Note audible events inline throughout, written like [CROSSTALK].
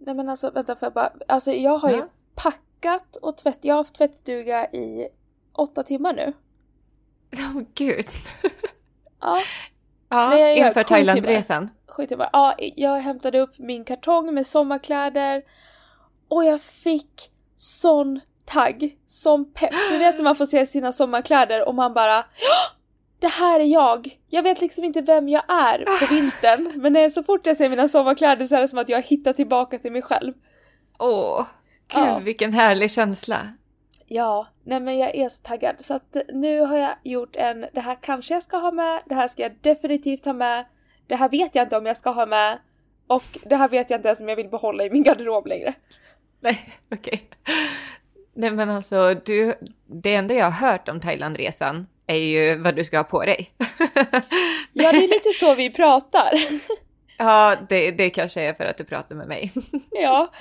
Nej men alltså vänta för jag bara, alltså jag har ju Ja. packat och tvätt, jag har haft tvättstuga i åtta timmar nu. [LAUGHS] Åh gud. [LAUGHS] Ja, Ja, Nej, jag inför. Thailandresan. sju timmar. Ja, jag hämtade upp min kartong med sommarkläder och jag fick sån tagg, sån pepp. Du vet när man får se sina sommarkläder och man bara "Ja, det här är jag! Jag vet liksom inte vem jag är på vintern men när, så fort jag ser mina sommarkläder så är det som att jag hittar tillbaka till mig själv. Åh, gud Ja. vilken härlig känsla. Ja, nej men jag är så taggad. Så att nu har jag gjort en, det här kanske jag ska ha med, det här ska jag definitivt ha med, det här vet jag inte om jag ska ha med och det här vet jag inte ens om jag vill behålla i min garderob längre. Nej, okej. Nej men alltså, du, det enda jag har hört om Thailandresan är ju vad du ska ha på dig. [LAUGHS] Ja, det är lite så vi pratar. [LAUGHS] ja, det, det kanske är för att du pratar med mig. [LAUGHS] Ja,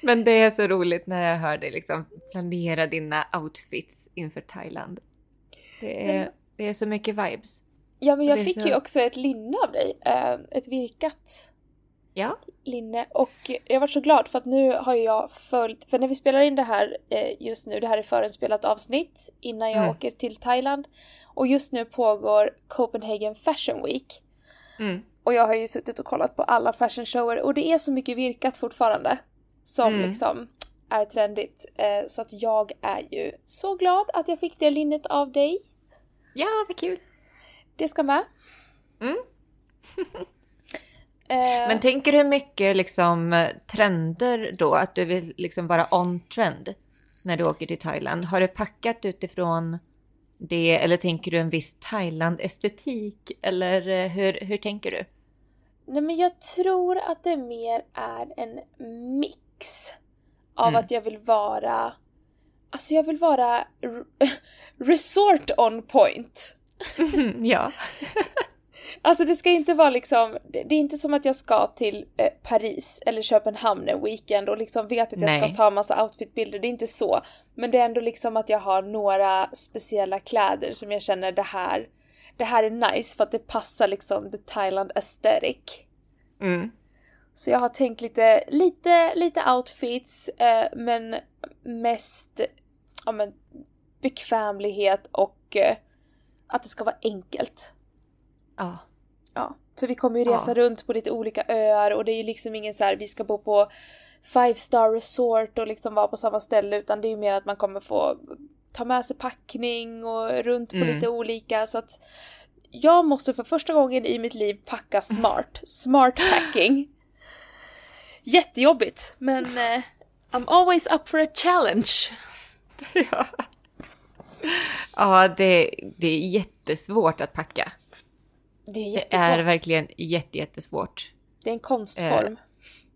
Men det är så roligt när jag hör dig liksom planera dina outfits inför Thailand. Det är, det är så mycket vibes. ja men jag fick så- ju också ett linne av dig, eh, ett virkat Ja. linne och jag var så glad för att nu har jag följt, för när vi spelar in det här eh, just nu, det här är förinspelat avsnitt innan jag Mm. åker till Thailand och just nu pågår Copenhagen Fashion Week Mm. och jag har ju suttit och kollat på alla fashion shower och det är så mycket virkat fortfarande som Mm. liksom är trendigt eh, så att jag är ju så glad att jag fick det linnet av dig. Ja, vad kul. Det ska med. [LAUGHS] Eh, Men tänker du mycket liksom trender då? Att du vill liksom vara on trend när du åker till Thailand? Har du packat utifrån det eller tänker du en viss Thailand-estetik? Eller eh, hur, hur tänker du? Nej men jag tror att det mer är en mix av Mm. att jag vill vara Alltså jag vill vara [LAUGHS] resort on point. [LAUGHS] ja. [LAUGHS] Alltså det ska inte vara liksom, det är inte som att jag ska till eh, Paris eller Köpenhamn en weekend och liksom vet att jag Nej. ska ta massa outfitbilder, det är inte så. Men det är ändå liksom att jag har några speciella kläder som jag känner det här, det här är nice för att det passar liksom the Thailand aesthetic. Mm. Så jag har tänkt lite, lite, lite outfits, eh, men mest ja, men, bekvämlighet och eh, att det ska vara enkelt. Ja. Ja, för vi kommer ju resa Ja. runt på lite olika öar och det är ju liksom ingen så här, vi ska bo på five star resort och liksom vara på samma ställe utan det är ju mer att man kommer få ta med sig packning och runt på Mm. lite olika så att jag måste för första gången i mitt liv packa smart. Smart packing. Jättejobbigt men eh, I'm always up for a challenge. [LAUGHS] ja. Ja, det, det är jättesvårt att packa. Det är Det är verkligen jätte, jättesvårt. Det är en konstform.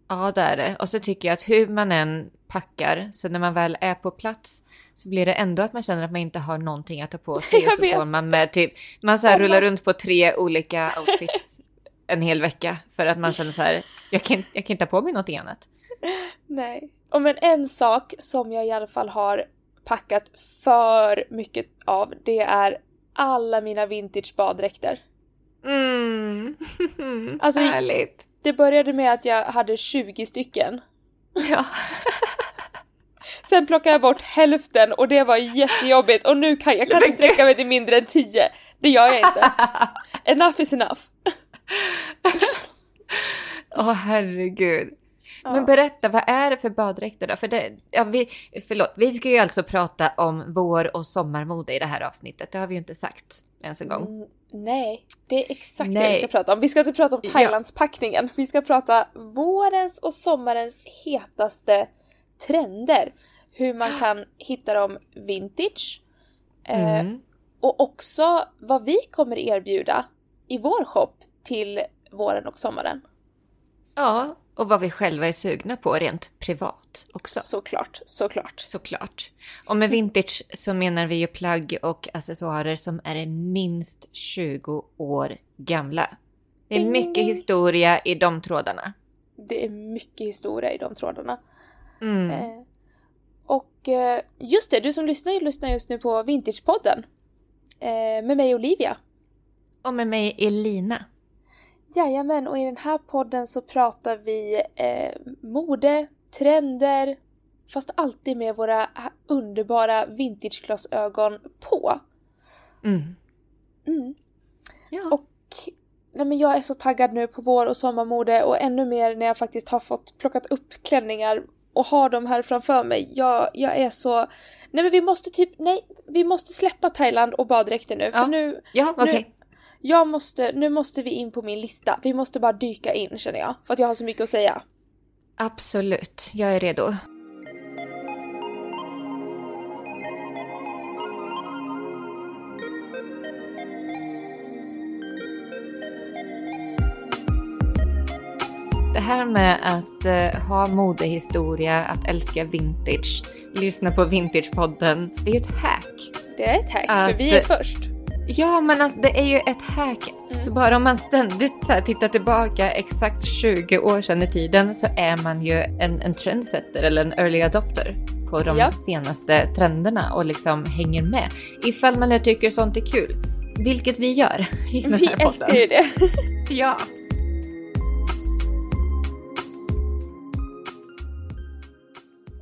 Ja, det är det. Och så tycker jag att hur man än packar, så när man väl är på plats så blir det ändå att man känner att man inte har någonting att ta på [LAUGHS] sig. Jag och så vet. går man med typ, man så här rullar runt på tre olika outfits en hel vecka för att man känner så här, jag kan, jag kan inte ha på mig någonting annat. Nej. Och men en sak som jag i alla fall har packat för mycket av, det är alla mina vintage baddräkter. Mm. [LAUGHS] Alltså, Härligt. Det började med att jag hade 20 stycken. Ja. [LAUGHS] Sen plockade jag bort hälften och det var jättejobbigt och nu kan jag kan inte sträcka mig till mindre än 10. Det gör jag inte. [LAUGHS] Enough is enough. Åh herregud. Ja. Men berätta, vad är det för baddräkter då? För det, ja, vi, förlåt, vi ska ju alltså prata om vår och sommarmode i det här avsnittet. Det har vi ju inte sagt ens en gång. Mm, nej, det är exakt det Nej. vi ska prata om. Vi ska inte prata om. Thailandspackningen. Vi ska prata vårens och sommarens hetaste trender. Hur man kan hitta dem vintage. Eh, Mm. och också vad vi kommer erbjuda i vår shop till våren och sommaren. Ja, och vad vi själva är sugna på rent privat också. Såklart, såklart. Såklart. Och med vintage så menar vi ju plagg och accessoarer som är minst 20 år gamla. Det är mycket historia i de trådarna. Det är mycket historia i de trådarna. Mm. Eh, och eh, just det, du som lyssnar lyssnar just nu på Vintagepodden. Eh, med mig Olivia. Och med mig Elina. Jajamän, och i den här podden så pratar vi eh, mode, trender, fast alltid med våra underbara vintageglasögon på. Mm. Mm. Ja. Och nej men jag är så taggad nu på vår och sommarmode och ännu mer när jag faktiskt har fått plockat upp klänningar och har dem här framför mig. Jag, jag är så... Nej men vi måste typ, nej, vi måste släppa Thailand och baddräkter nu. Ja. För nu, ja, okej. nu, jag måste, nu måste vi in på min lista. Vi måste bara dyka in känner jag. För att jag har så mycket att säga. Absolut, jag är redo. Det här med att eh, ha modehistoria, att älska vintage, lyssna på Vintagepodden, det är ju ett hack. Det är ett hack, Att- för vi är först. Ja, men alltså, det är ju ett hack. Så bara om man ständigt här, tittar tillbaka exakt 20 år sedan i tiden så är man ju en, en trendsetter eller en early adopter på de Ja. senaste trenderna och liksom hänger med. Ifall man nu tycker sånt är kul, vilket vi gör i den Vi här podden. älskar ju det. [LAUGHS] [LAUGHS] Ja.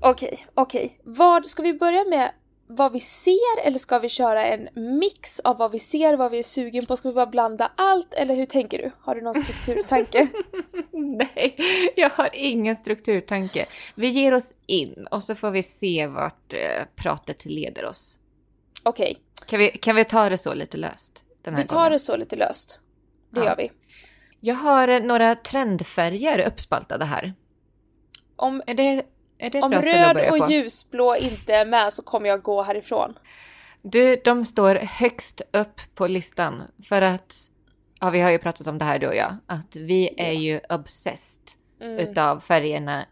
Okej, okej. Vad, ska vi börja med vad vi ser eller ska vi köra en mix av vad vi ser, vad vi är sugen på? Ska vi bara blanda allt eller hur tänker du? Har du någon strukturtanke? [LAUGHS] Nej, jag har ingen strukturtanke. Vi ger oss in och så får vi se vart eh, pratet leder oss. Okej, Kan vi, kan vi ta det så lite löst? Vi tar gången? det så lite löst. Det Ja. gör vi. Jag har eh, några trendfärger uppspaltade här. Om, Är det, om röd och ljusblå inte är med så kommer jag gå härifrån. Du, de står högst upp på listan för att, ja vi har ju pratat om det här du och jag, att vi är ju obsessed Mm. utav färgerna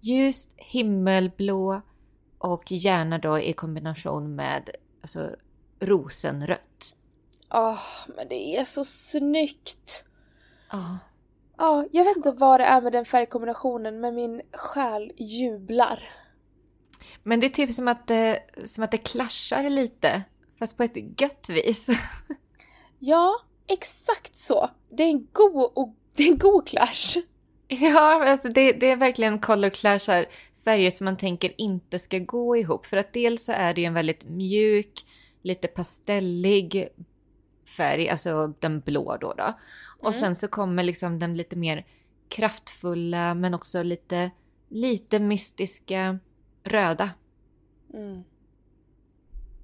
ljust himmelblå och gärna då i kombination med alltså, rosenrött. Åh, men det är så snyggt! Ja. Ja, jag vet inte vad det är med den färgkombinationen men min själ jublar. Men det är typ som att, det, som att det clashar lite, fast på ett gött vis. [LAUGHS] Ja, exakt så. Det är en god, och, det är en god clash. Ja, alltså det, det är verkligen color clashar färger som man tänker inte ska gå ihop. För att dels så är det ju en väldigt mjuk, lite pastellig färg, alltså den blå då. då. Och Mm. sen så kommer liksom den lite mer kraftfulla men också lite, lite mystiska röda. Mm.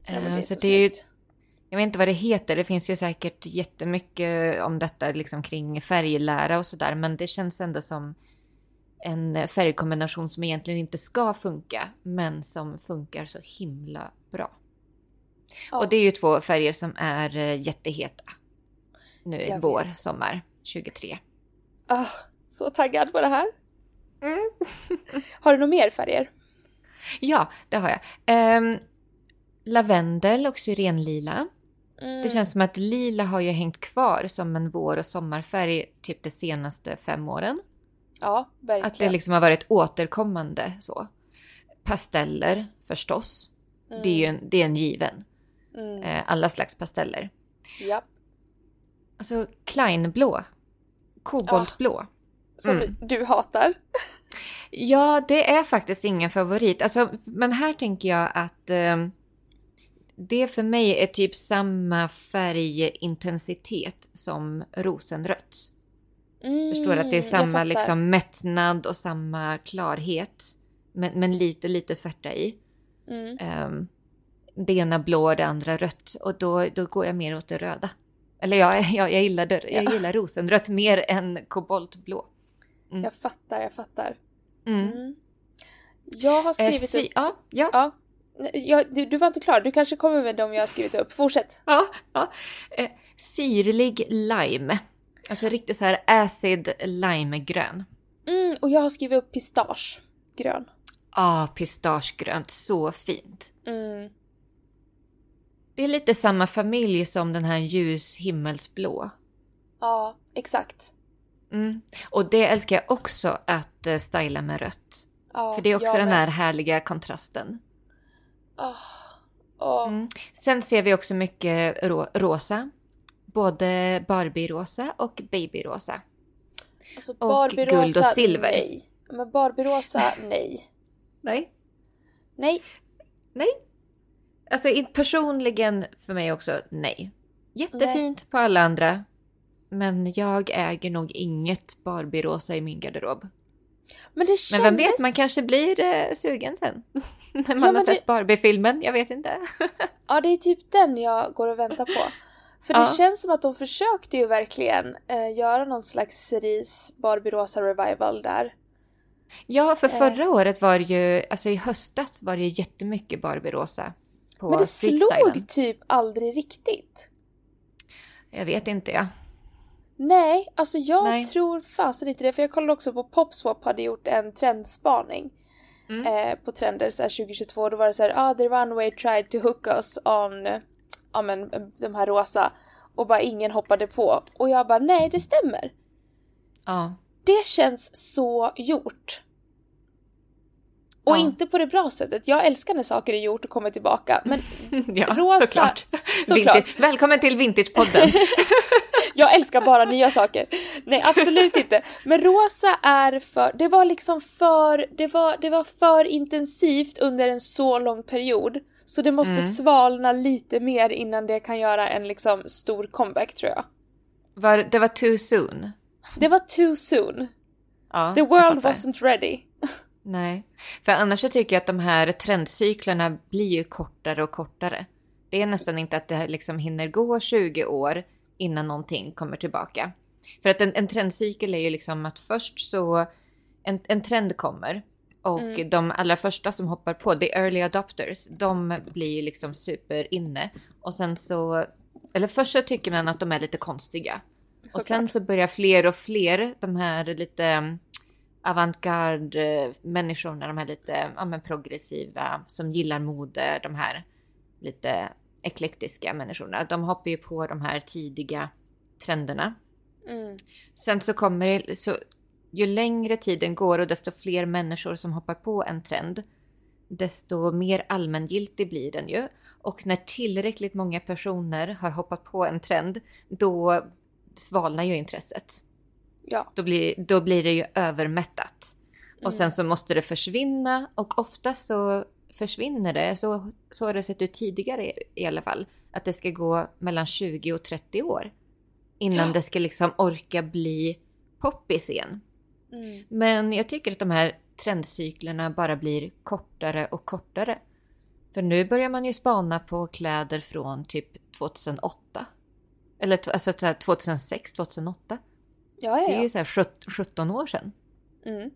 Ja, Eh, det så så, det är ju-. Jag vet inte vad det heter, det finns ju säkert jättemycket om detta liksom kring färglära och sådär. Men det känns ändå som en färgkombination som egentligen inte ska funka, men som funkar så himla bra. Ja. Och det är ju två färger som är eh, jätteheta. Nu i vår, sommar 23. Ah, så taggad på det här. Mm. [LAUGHS] Har du några mer färger? Ja, det har jag. Ehm, lavendel och syrenlila. Mm. Det känns som att lila har ju hängt kvar som en vår och sommarfärg typ de senaste fem åren. Ja, verkligen. Att det liksom har varit återkommande så. Pasteller förstås. Det är ju en, det är en given. Mm. Eh, alla slags pasteller. Ja. Alltså Kleinblå. Koboltblå. Som Mm. du hatar. Ja, det är faktiskt ingen favorit. Alltså, men här tänker jag att eh, det för mig är typ samma färgintensitet som rosenrött. Mm, Förstår att det är jag samma liksom mättnad och samma klarhet. Men, men lite, lite svärta i. Mm. Um, det ena blå och det andra rött. Och då, då går jag mer åt det röda. Eller jag, [LAUGHS] jag, jag, gillar, det, jag Ja. gillar rosenrött mer än koboltblå. Mm. Jag fattar, jag fattar. Mm. Mm. Jag har Eh, skrivit sy- upp... ja, ja, Ja. Jag, du, du var inte klar, du kanske kommer med dem jag har skrivit upp. Fortsätt. ja, ja. Eh, syrlig lime. Alltså riktigt så här acid limegrön. Mm, och jag har skrivit upp pistage. Grön. Ah, pistagegrönt, så fint. Mm. Det är lite samma familj som den här ljus himmelsblå. Ja, exakt. Mm. Och det älskar jag också att uh, styla med rött. Ja, För det är också den här härliga kontrasten. Åh, åh. Mm. Sen ser vi också mycket ro- rosa. Både Barbie-rosa och baby-rosa. Alltså Och Barbie-rosa, guld och silver. nej. Men Barbie-rosa, [LAUGHS] nej. Nej. Nej. Nej. Alltså personligen för mig också nej. Jättefint på alla andra. Men jag äger nog inget Barbie-rosa i min garderob. Men det kändes... Men vem vet, man kanske blir eh, sugen sen. [LAUGHS] När man men har det- sett Barbie-filmen, jag vet inte. [LAUGHS] Ja, det är typ den jag går och väntar på. För det Ja. känns som att de försökte ju verkligen eh, göra någon slags Cerise Barbie-rosa revival där. Ja, för Eh. förra året var det ju, alltså i höstas var det jättemycket Barbie-rosa. På Men det slog typ aldrig riktigt. Jag vet inte jag. Nej, alltså jag Nej. tror fasen inte det. För jag kollade också på Popswap hade gjort en trendspaning. Mm. Eh, på trender så här 2022. Då var det så här, ah the runway tried to hook us on, ja men de här rosa. Och bara ingen hoppade på. Och jag bara, nej det stämmer. Ja. Det känns så gjort. Och Ja. inte på det bra sättet. Jag älskar när saker är gjort och kommer tillbaka. Men [LAUGHS] ja, Rosa- såklart. [LAUGHS] såklart. Vintage. Välkommen till Vintagepodden. [LAUGHS] jag älskar bara nya saker. Nej, absolut inte. Men rosa är för... Det var liksom för... Det var, det var för intensivt under en så lång period. Så det måste Mm. svalna lite mer innan det kan göra en liksom stor comeback tror jag. Var, det var too soon. Det var too soon. Ja, The world wasn't ready. Nej, för annars så tycker jag att de här trendcyklerna blir ju kortare och kortare. Det är nästan inte att det liksom hinner gå 20 år innan någonting kommer tillbaka. För att en, en trendcykel är ju liksom att först så en, en trend kommer och Mm. de allra första som hoppar på, the early adopters, de blir ju liksom superinne. Och sen så, eller först så tycker man att de är lite konstiga. Och sen så börjar fler och fler, de här lite mm, avantgarde människorna, de här lite ja, men progressiva som gillar mode, de här lite eklektiska människorna, de hoppar ju på de här tidiga trenderna. Mm. Sen så kommer det, så ju längre tiden går och desto fler människor som hoppar på en trend, desto mer allmängiltig blir den ju. Och när tillräckligt många personer har hoppat på en trend, då svalnar ju intresset. Ja. Då blir, då blir det ju övermättat. Mm. Och sen så måste det försvinna och ofta så försvinner det, så, så har det sett ut tidigare i, alla fall, att det ska gå mellan 20 och 30 år innan Ja. det ska liksom orka bli poppis igen. Mm. Men jag tycker att de här trendcyklerna bara blir kortare och kortare. För nu börjar man ju spana på kläder från typ 2008. Eller alltså så här 2006, 2008. Ja, ja, Det är ja. ju så här 17 17 år sedan. Mm.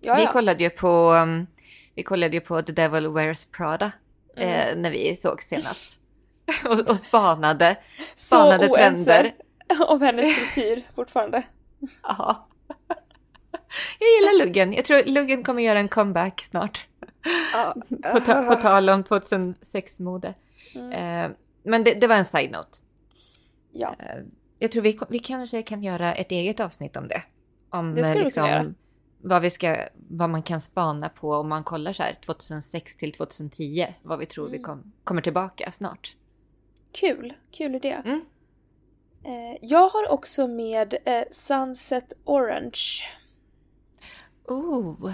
ja, Vi ja. kollade ju på, um, vi kollade ju på The Devil Wears Prada Mm. eh, när vi såg senast. [LAUGHS] och, och spanade, Så spanade oense trender. [LAUGHS] om hennes frisyr fortfarande. [LAUGHS] Ja. Jag gillar luggen. Jag tror luggen kommer göra en comeback snart. Ja. På, ta- på tal om 2006-mode. Mm. Eh, men det, det var en side-note. Ja. Eh, jag tror vi, vi kanske kan göra ett eget avsnitt om det. Om Det skulle eh, vi göra. vad, vi ska, vad man kan spana på om man kollar så här 2006 till 2010. Vad vi tror vi Mm. kom, kommer tillbaka snart. Kul, kul idé. Mm. Eh, jag har också med eh, Sunset Orange. Oh,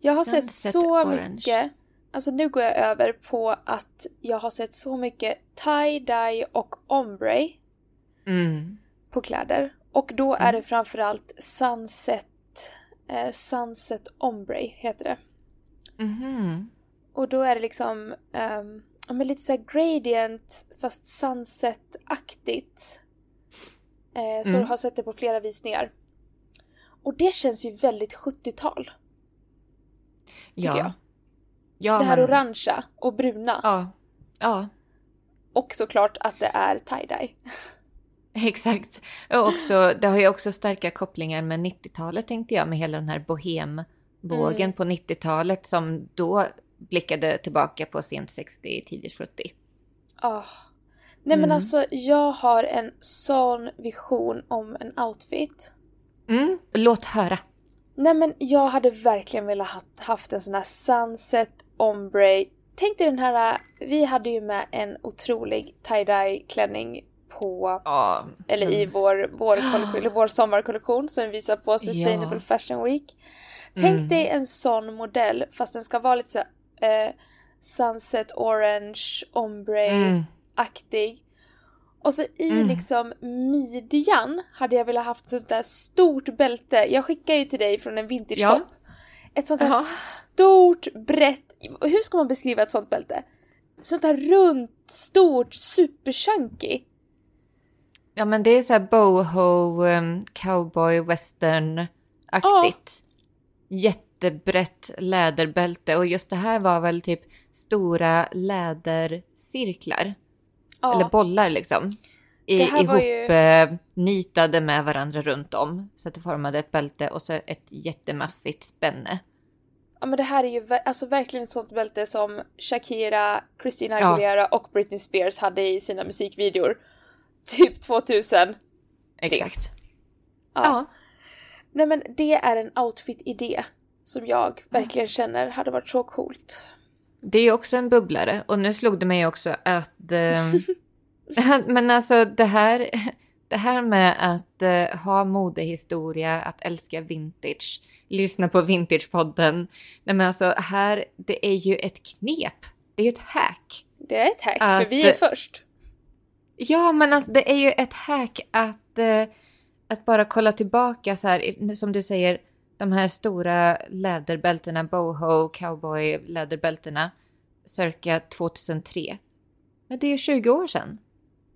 Jag har sett Sunset så Orange. mycket, alltså nu går jag över på att jag har sett så mycket tie-dye och ombre mm. på kläder. Och då är Mm. det framförallt Sunset, eh, Sunset Ombre heter det. Mhm. Och då är det liksom um, lite såhär gradient fast sunset-aktigt. Eh, så Mm. jag har sett det på flera visningar. Och det känns ju väldigt 70-tal. Ja. jag. ja. det här men- orangea och bruna. Ja. Ja, Och såklart att det är tie-dye. [LAUGHS] [LAUGHS] exakt. Och också, det har ju också starka kopplingar med 90-talet tänkte jag, med hela den här bohemvågen Mm. på 90-talet som då blickade tillbaka på sent 60, tidigt 70. Ah. Nej men Mm. alltså jag har en sån vision om en outfit. Mm. Låt höra. Nej men jag hade verkligen velat ha haft en sån här sunset ombre. Tänk dig den här, vi hade ju med en otrolig tie-dye klänning på, Ja, eller i men- vår, vår, [GASPS] eller vår sommarkollektion som vi visar på Sustainable Ja. Fashion Week. Tänk Mm. dig en sån modell fast den ska vara lite så eh, sunset orange, ombre-aktig. Mm. Och så i Mm. liksom midjan hade jag velat haft ett sånt där stort bälte. Jag skickar ju till dig från en vintage Ja. shop. Ett sånt där Jaha. stort, brett, hur ska man beskriva ett sånt bälte? Sånt där runt, stort, superchunky. Ja men det är så här boho, um, cowboy, western-aktigt. Jättebrett läderbälte och just det här var väl typ stora lädercirklar. Ja. Eller bollar liksom. I, ihop ju- eh, nitade med varandra runt om. Så att det formade ett bälte och så ett jättemaffigt spänne. Ja men det här är ju alltså verkligen ett sånt bälte som Shakira, Christina Ja. Aguilera och Britney Spears hade i sina musikvideor. Typ 2000. Exakt. Ja. Ja. Nej men det är en outfit-idé som jag verkligen känner hade varit så coolt. Det är ju också en bubblare och nu slog det mig också att... ehm, [LAUGHS] men alltså det här, det här med att eh, ha modehistoria, att älska vintage, lyssna på Vintagepodden. Nej men alltså här, det är ju ett knep. Det är ju ett hack. Det är ett hack, Att- för vi är först. Ja, men alltså det är ju ett hack att, eh, att bara kolla tillbaka så här, som du säger, de här stora läderbältena, boho, cowboy läderbältena, cirka 2003. Men det är 20 år sedan.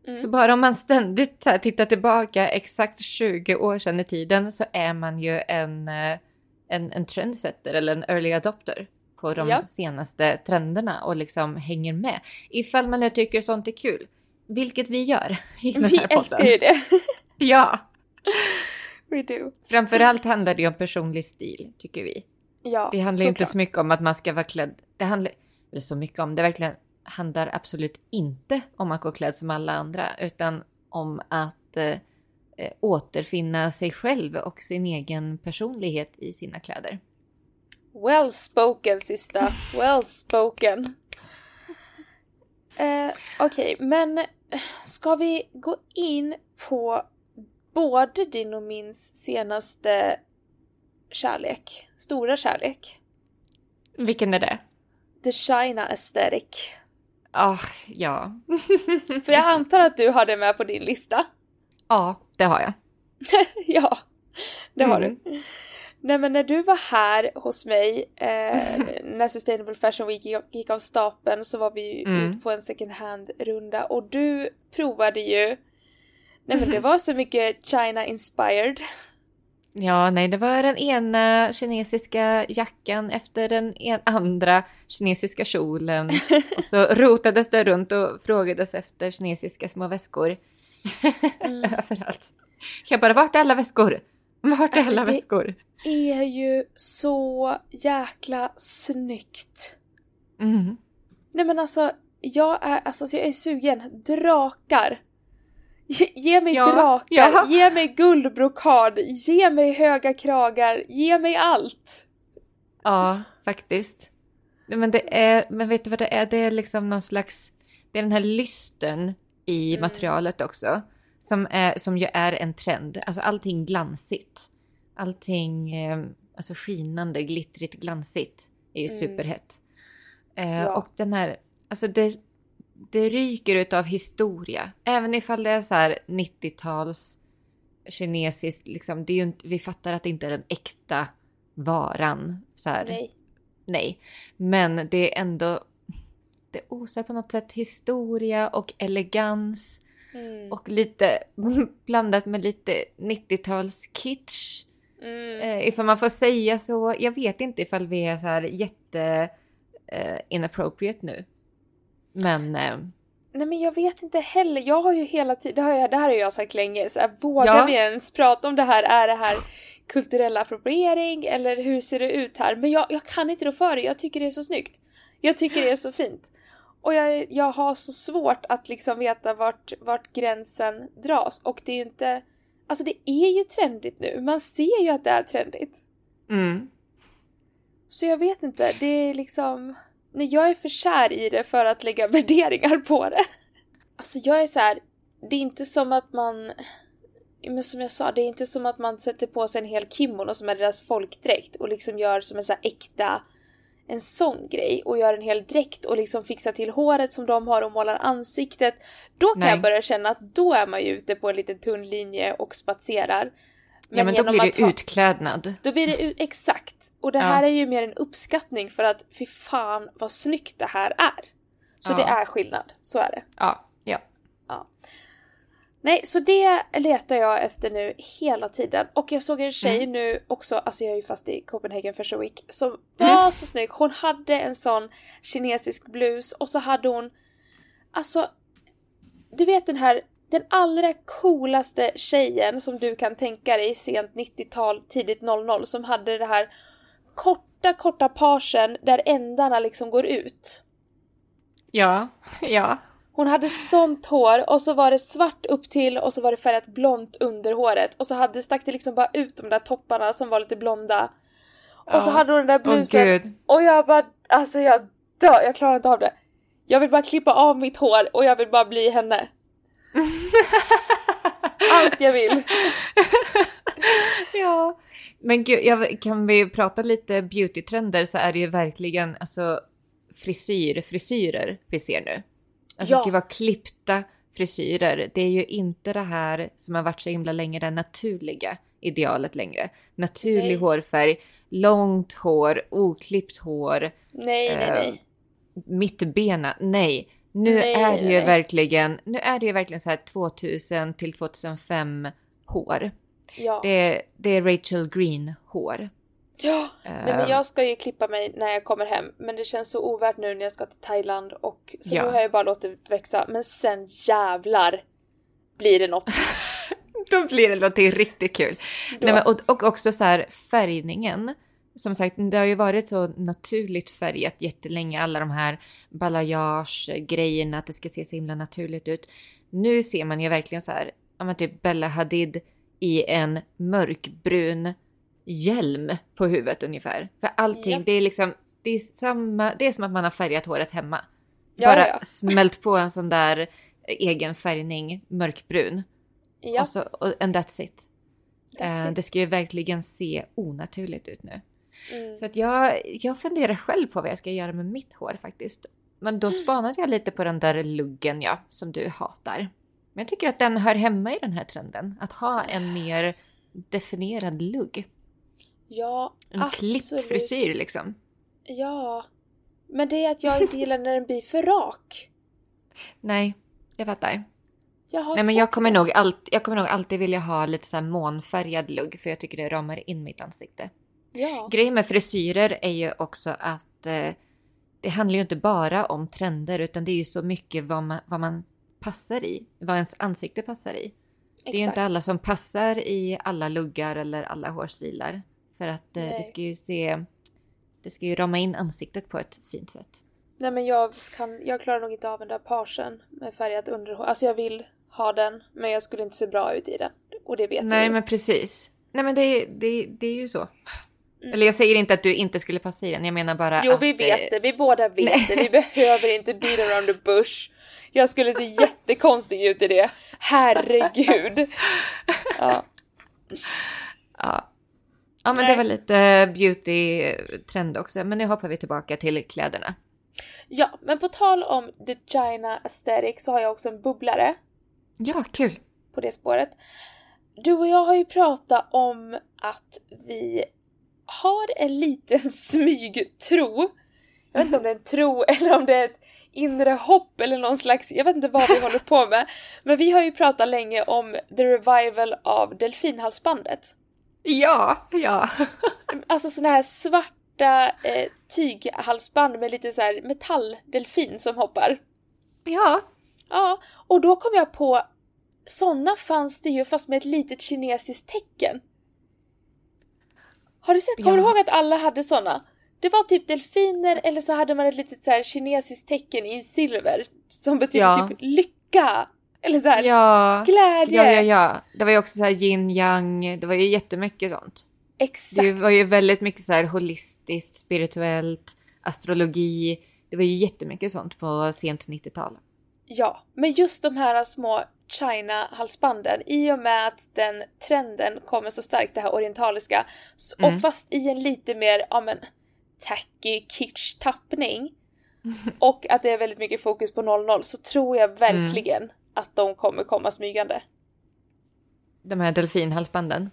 Mm. Så bara om man ständigt här, tittar tillbaka exakt 20 år sedan i tiden så är man ju en, eh, en, en trendsetter eller en early adopter på de Ja. senaste trenderna och liksom hänger med. Ifall man nu tycker sånt är kul, vilket vi gör [LAUGHS] i den Vi här podden. älskar ju det. [LAUGHS] Ja! [LAUGHS] We do. Framförallt handlar det ju om personlig stil, tycker vi. Ja, Det handlar inte så mycket om att man ska vara klädd. Det handlar, eller så mycket om, det verkligen handlar absolut inte om att gå klädd som alla andra, utan om att eh, eh, återfinna sig själv och sin egen personlighet i sina kläder. Well spoken sista. Well spoken. Eh, Okej, men eh, ska vi gå in på både din och min senaste kärlek? Stora kärlek? Vilken är det? The China aesthetic. Ah, ja. [LAUGHS] För jag antar att du har det med på din lista? ja, det har jag. [LAUGHS] ja, det har Mm. du. Nej men när du var här hos mig, eh, [LAUGHS] när Sustainable Fashion Week gick- av stapeln så var vi ju Mm. ut på en second hand-runda och du provade ju Nej men det var så mycket China inspired. [LAUGHS] Ja, nej, det var den ena kinesiska jackan efter den en andra kinesiska kjolen. [LAUGHS] Och så rotades det runt och frågades efter kinesiska små väskor. Mm. Överallt. Jag bara, vart är alla väskor? Vart är alla Det- väskor? Är ju så jäkla snyggt. Mm. Nej men alltså, jag är, alltså, jag är sugen. Drakar. Ge, ge mig Ja, drakar, ja. ge mig guldbrokad, ge mig höga kragar, ge mig allt. Ja, faktiskt. Men, det är, men vet du vad det är? Det är liksom någon slags... Det är den här lystern i Mm. materialet också. Som, är, som ju är en trend. Alltså allting glansigt. Allting eh, alltså skinande, glittrigt, glansigt är ju Mm. superhett. Eh, Ja. Och den här... Alltså det, det ryker utav historia. Även ifall det är så här 90-tals kinesiskt, liksom, det är ju inte, vi fattar att det inte är den äkta varan. Så här. Nej. Nej, men det är ändå... Det osar på något sätt historia och elegans Mm. och lite [LAUGHS] blandat med lite 90-tals kitsch. Mm. Eh, ifall man får säga så. Jag vet inte ifall vi är så här jätte eh, inappropriate nu. Men eh, Nej men jag vet inte heller, jag har ju hela tiden, det, har jag, det här har jag sagt länge, så här, vågar Ja. vi ens prata om det här? Är det här kulturell appropriering eller hur ser det ut här? Men jag, jag kan inte rå för det, jag tycker det är så snyggt. Jag tycker det är så fint. Och jag, jag har så svårt att liksom veta vart, vart gränsen dras och det är ju inte, alltså det är ju trendigt nu, man ser ju att det är trendigt. mm, Så jag vet inte, det är liksom... Nej, jag är för kär i det för att lägga [LAUGHS] värderingar på det. Alltså jag är så här. det är inte som att man... Men som jag sa, det är inte som att man sätter på sig en hel kimono som är deras folkdräkt och liksom gör som en så här äkta en sån grej och gör en hel dräkt och liksom fixar till håret som de har och målar ansiktet. Då kan Nej. jag börja känna att då är man ju ute på en liten tunn linje och spatserar. ja, men då blir det ha- utklädnad. Då blir det [LAUGHS] exakt. Och det Ja. här är ju mer en uppskattning för att fy fan vad snyggt det här är. Så Ja. det är skillnad, så är det. Ja, ja. Ja. Nej, så det letar jag efter nu hela tiden. Och jag såg en tjej Mm. nu också, alltså jag är ju fast i Copenhagen Fashion Week, som var Mm. så snygg. Hon hade en sån kinesisk blus och så hade hon, alltså, du vet den här, den allra coolaste tjejen som du kan tänka dig sent 90-tal, tidigt 00 som hade det här korta, korta parsen där ändarna liksom går ut. Ja, [LAUGHS] ja. Hon hade sånt hår och så var det svart upp till och så var det färgat blont under håret och så hade, stack det liksom bara ut de där topparna som var lite blonda. Och så Ja. hade hon den där blusen gud. och jag bara, alltså jag dör, jag klarar inte av det. Jag vill bara klippa av mitt hår och jag vill bara bli henne. [LAUGHS] Allt jag vill. [LAUGHS] ja. Men gud, jag, kan vi prata lite beautytrender så är det ju verkligen alltså frisyr, frisyrer vi ser nu. Alltså Ja. det ska vara klippta frisyrer. Det är ju inte det här som har varit så himla länge, det naturliga idealet längre. Naturlig Nej. hårfärg, långt hår, oklippt hår, Nej, nej, Eh, nej. mittbena. Nej, nu Nej, är det ju nej. verkligen, nu är det ju verkligen så här 2000 till 2005 hår. Ja. Det det är Rachel Green hår. Ja. Nej men Eh, jag ska ju klippa mig när jag kommer hem men det känns så ovärt nu när jag ska till Thailand och så Ja. nu har jag bara låtit växa men sen jävlar blir det något. [LAUGHS] Då blir det någonting riktigt kul. Då. Nej, men, och, och också så här färgningen. Som sagt, det har ju varit så naturligt färgat jättelänge. Alla de här balayage-grejerna, att det ska se så himla naturligt ut. Nu ser man ju verkligen så här, ja men typ Bella Hadid i en mörkbrun hjälm på huvudet ungefär. För allting, Ja. det är liksom, det är samma, det är som att man har färgat håret hemma. Ja, Bara ja, [LAUGHS] smält på en sån där egen färgning, mörkbrun. Ja, Och så, and that's it. that's Eh, it. det ska ju verkligen se onaturligt ut nu. Mm. Så att jag, jag funderar själv på vad jag ska göra med mitt hår faktiskt. Men då [GASPS] spanade jag lite på den där luggen ja, som du hatar. Men jag tycker att den hör hemma i den här trenden. Att ha en mer definierad lugg. Ja, En klippt absolut. frisyr liksom. Ja. Men det är att jag inte gillar när den blir för rak. Nej, jag fattar. Jag har Nej men jag kommer, nog allt, jag kommer nog alltid vilja ha lite så här månfärgad lugg för jag tycker det ramar in mitt ansikte. Ja. Grejen med frisyrer är ju också att eh, det handlar ju inte bara om trender utan det är ju så mycket vad man, vad man passar i, vad ens ansikte passar i. Det är ju inte exakt. alla som passar i alla luggar eller alla hårstilar. För att eh, det Nej. ska ju se, det ska ju rama in ansiktet på ett fint sätt. Nej men jag kan, jag klarar nog inte av den där parsen med färgat underhår. Alltså jag vill ha den, men jag skulle inte se bra ut i den. Och det vet Nej jag ju. men precis. Nej men det, det, det är ju så. Mm. Eller jag säger inte att du inte skulle passa i den, jag menar bara Jo att... vi eh, vet det, vi båda vet det. Vi behöver inte beat around the bush. Jag skulle se jättekonstig ut i det. Herregud. [LAUGHS] Ja. Ja. Ja men Nej. det var lite beauty-trend också. Men nu hoppar vi tillbaka till kläderna. ja, men på tal om the China aesthetic så har jag också en bubblare Ja, kul! på det spåret. Du och jag har ju pratat om att vi har en liten [LAUGHS] smygtro. Jag vet inte om det är en tro eller om det är ett inre hopp eller någon slags, jag vet inte vad vi håller på med. [LAUGHS] Men vi har ju pratat länge om the revival av delfinhalsbandet. Ja, ja. [LAUGHS] Alltså såna här svarta eh, tyghalsband med lite så här metalldelfin som hoppar. Ja. Ja, och då kom jag på såna fanns det ju fast med ett litet kinesiskt tecken. Har du sett? Kommer du Ja. ihåg att alla hade såna? Det var typ delfiner eller så hade man ett litet så här kinesiskt tecken i silver som betyder Ja. typ lycka. Eller så här Ja. glädje. Ja, ja, ja. Det var ju också så här yin yang. Det var ju jättemycket sånt. Exakt. Det var ju väldigt mycket så här holistiskt, spirituellt, astrologi. Det var ju jättemycket sånt på sent 90-tal. Ja, men just de här små China-halsbanden, i och med att den trenden kommer så starkt, det här orientaliska, Mm. och fast i en lite mer, ja men, tacky kitsch-tappning, [LAUGHS] och att det är väldigt mycket fokus på 00, så tror jag verkligen att de kommer komma smygande. De här delfinhalsbanden.